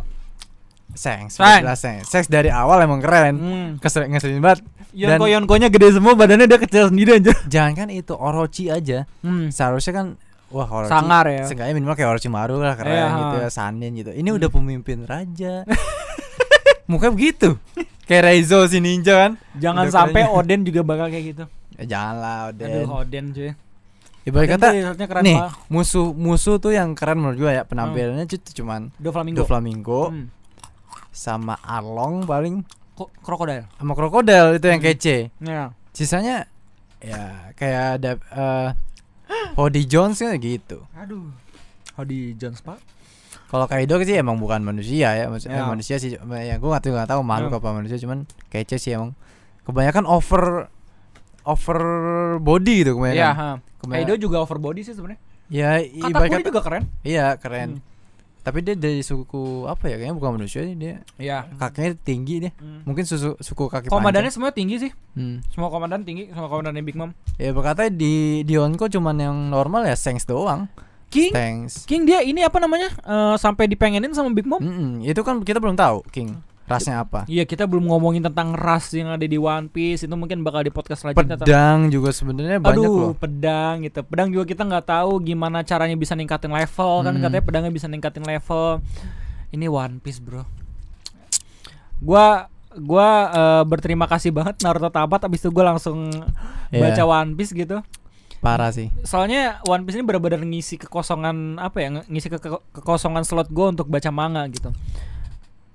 Sengs, Sengs. jelas Sengs. Sengs dari awal emang keren. Hmm. Kesel ngeselin banget. Dan Yonko Yonkonya gede semua badannya dia kecil sendiri aja. jangan kan itu Orochi aja. Hmm. Seharusnya kan wah Orochi Sangar ya. Seenggaknya minimal kayak Orochimaru lah keren Iya, gitu ya, Sanin gitu. Ini udah pemimpin raja. Mukanya begitu. Kayak Reizo si ninja kan. Jangan Udah sampai kerennya. Oden juga bakal kayak gitu. Ya janganlah Oden. Aduh Oden cuy. Ibarat Oden kata keren nih banget. musuh musuh tuh yang keren menurut gua ya penampilannya cu- cuman Do Flamingo. Doflamingo Hmm. sama Arlong paling Kok krokodil? sama krokodil itu yang Hmm. kece. Ya. Sisanya ya kayak ada eh Hody Jones kan gitu. Aduh. Hodi Jones Pak. Kalau Kaido sih emang bukan manusia ya, maksudnya Ya. manusia sih. Ya gue nggak tahu nggak tahu makhluk Ya. apa manusia, cuman kece sih emang. Kebanyakan over over body gitu kebanyakan. Iya, ha. Kebanyakan- Kaido juga overbody sih sebenarnya. Ya Katakuri kata, juga keren. iya keren. Hmm. Tapi dia dari suku apa ya? Kayaknya bukan manusia sih dia. Iya. Kakinya tinggi dia. Hmm. Mungkin susu, suku kaki Komandannya semua tinggi sih. Hmm. Semua komandan tinggi, semua komandannya Big Mom. Ya berkata di di Onko cuman yang normal ya Sengs doang. King Thanks. King dia ini apa namanya? Eh, sampai dipengenin sama Big Mom. Mm-mm, itu kan kita belum tahu King rasnya apa. Iya, kita belum ngomongin tentang ras yang ada di One Piece. Itu mungkin bakal di podcast selanjutnya. Pedang juga sebenarnya banyak Aduh, loh. pedang gitu. Pedang juga kita nggak tahu gimana caranya bisa ningkatin level kan Hmm. katanya pedangnya bisa ningkatin level. Ini One Piece, Bro. Gua gua eh, berterima kasih banget Naruto tamat abis itu gua langsung Iya. baca One Piece gitu. Parah sih. Soalnya One Piece ini benar-benar ngisi kekosongan apa ya? Ngisi ke- ke- kekosongan slot gua untuk baca manga gitu.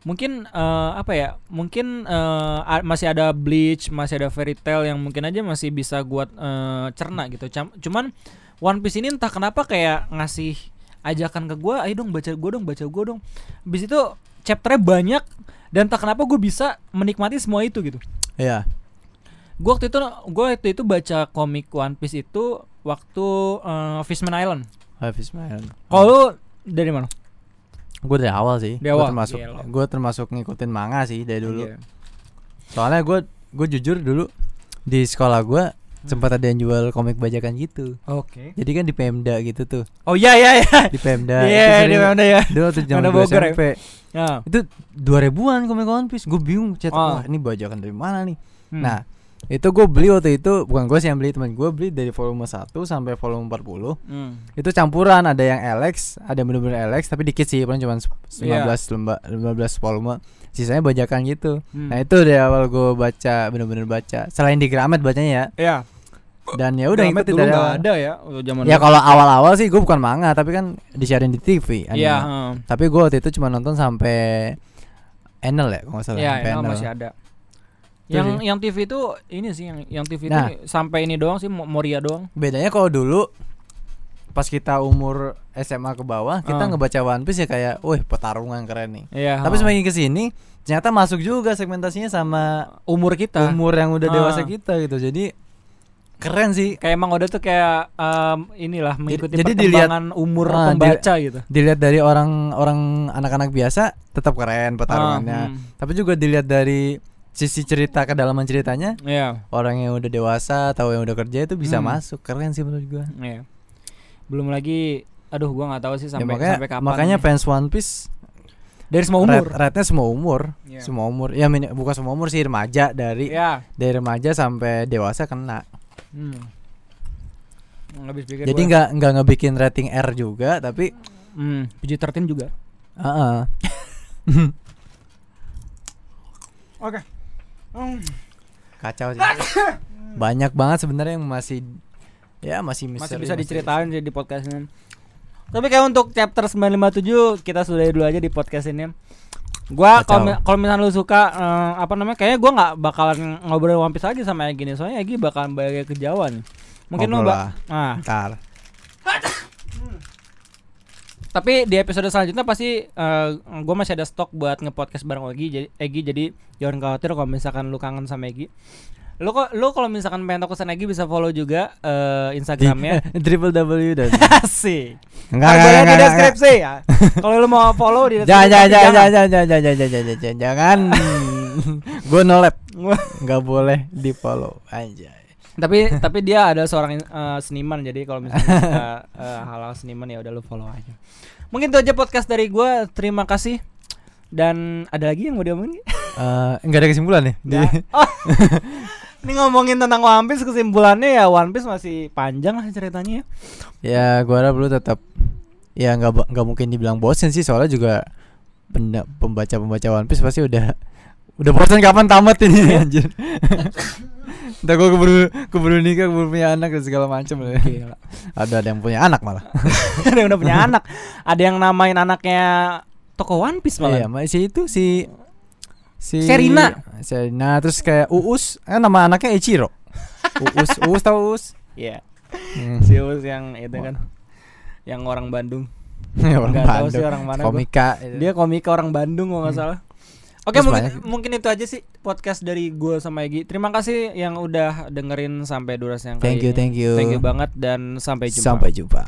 Mungkin eh, apa ya? Mungkin a- masih ada Bleach, masih ada Fairy Tail yang mungkin aja masih bisa gua eh, cerna gitu. Cuman One Piece ini entah kenapa kayak ngasih ajakan ke gua, ayo dong baca gua dong, baca gua dong. Habis itu chapternya banyak dan entah kenapa gue bisa menikmati semua itu gitu. Iya. Gue waktu itu gue waktu itu baca komik One Piece itu waktu eh, Fishman Island. Hafiz Mayan. Kalau lu dari mana? Gue dari awal sih. Dari Gue termasuk gue termasuk ngikutin manga sih dari dulu. Iya. Soalnya gue gue jujur dulu di sekolah gue Hmm. sempat ada yang jual komik bajakan gitu. Oke. Jadi kan di Pemda gitu tuh. Oh iya iya iya. Di Pemda. Iya, Itu di sering- mana ya? Dulu waktu zaman Pemda gue? SMP. Ya. Itu 2000-an komik One Piece. Gue bingung cetak Oh. wah ini bajakan dari mana nih. Hmm. Nah, itu gue beli waktu itu bukan gue sih yang beli teman gue beli dari volume 1 sampai volume 40 Hmm. itu campuran ada yang LX ada yang bener-bener LX tapi dikit sih paling cuma 15 Iya. lembar 15 volume sisanya bajakan gitu Hmm. nah itu dari awal gue baca bener-bener baca selain di Gramet bacanya ya Iya. dan ya udah nggak awal. ada ya zaman ya kalau awal-awal sih gue bukan manga tapi kan disiarin di TV anime. Iya, heeh. tapi gue waktu itu cuma nonton sampai Enel ya kalau nggak salah Enel Enel. masih ada. Yang sih. yang TV itu ini sih yang yang TV Nah. itu sampai ini doang sih Mo- Moria doang. bedanya kalau dulu pas kita umur SMA ke bawah kita Ah. ngebaca One Piece ya kayak, wih pertarungan keren nih. Iya. Tapi heeh. semakin ke sini ternyata masuk juga segmentasinya sama umur kita umur yang udah Ah. dewasa kita gitu. Jadi keren sih. kayak emang udah tuh kayak em, inilah mengikuti jadi dilihat- perkembangan umur Ah, di- pembaca gitu. Dilihat dari orang-orang anak-anak biasa tetap keren pertarungannya. Ah, hmm. Tapi juga dilihat dari sisi cerita kedalaman ceritanya Iya, orang yang udah dewasa atau yang udah kerja itu bisa Hmm. masuk keren sih menurut gua. iya. Belum lagi aduh gua nggak tahu sih Ya, sampai makanya sampai kapan. makanya nih. fans One Piece dari semua umur. rate- rate-nya semua umur. Iya. Semua umur. Ya min- bukan semua umur sih remaja dari Iya. dari remaja sampai dewasa kena. Hmm. Jadi nggak nggak ngebikin rating R juga tapi hmm, PG-13 juga. Heeh. Oke. Hmm. Kacau sih. Banyak banget sebenarnya yang masih ya masih Masih misteri, bisa misteri. diceritain sih di podcast ini. Tapi kayak untuk chapter 957 kita sudahi dulu aja di podcast ini. Gua kalau mi- kalau misalnya lu suka eh, apa namanya kayaknya gua nggak bakalan ngobrol One Piece lagi sama Egi nih soalnya Egi bakalan balik ke Jawa nih. Mungkin lu ba- nah, Ntar. tapi di episode selanjutnya pasti eh gue masih ada stok buat ngepodcast bareng Egi jadi Egi jadi jangan khawatir kalau misalkan lu kangen sama Egi. Lu kok lu kalau misalkan pengen tahu kesan Egi bisa follow juga eh Di Instagramnya. triple W dan gua enggak liat di deskripsi ya. Kalau lu mau follow di Jangan deskripsi jangan jangan jangan jangan jangan jangan jangan jangan jangan gue nolep Gua- nggak boleh di follow aja tapi tapi dia ada seorang eh, seniman jadi kalau misalnya suka, eh, hal-hal seniman ya udah lu follow aja. Mungkin itu aja podcast dari gua. Terima kasih. Dan ada lagi yang mau diomongin? Eh, nggak ada kesimpulan nih di. Oh. Ini ngomongin tentang One Piece kesimpulannya ya One Piece masih panjang lah ceritanya. ya gue harap lu tetap ya nggak nggak mungkin dibilang bosen sih soalnya juga pembaca pembaca One Piece pasti udah udah bosan kapan tamat ini anjir Ntar gue keburu keburu nikah keburu punya anak dan segala macam Gila. ada ada yang punya anak malah ada yang udah punya anak. Ada yang namain anaknya toko One Piece iya malah. masih itu si si Serina. Serina terus kayak Uus kan nama anaknya Ichiro Uus Uus tau Uus Iya. Hmm. Si Uus yang itu kan. Yang orang Bandung. orang tahu sih Bandung. orang mana komika. Dia komika orang Bandung kalau nggak Hmm. salah. Oke mungkin, banyak- mungkin itu aja sih podcast dari gue sama Egi. Terima kasih yang udah dengerin sampai durasi yang thank kali you ini. thank you Thank you banget dan sampai jumpa. sampai jumpa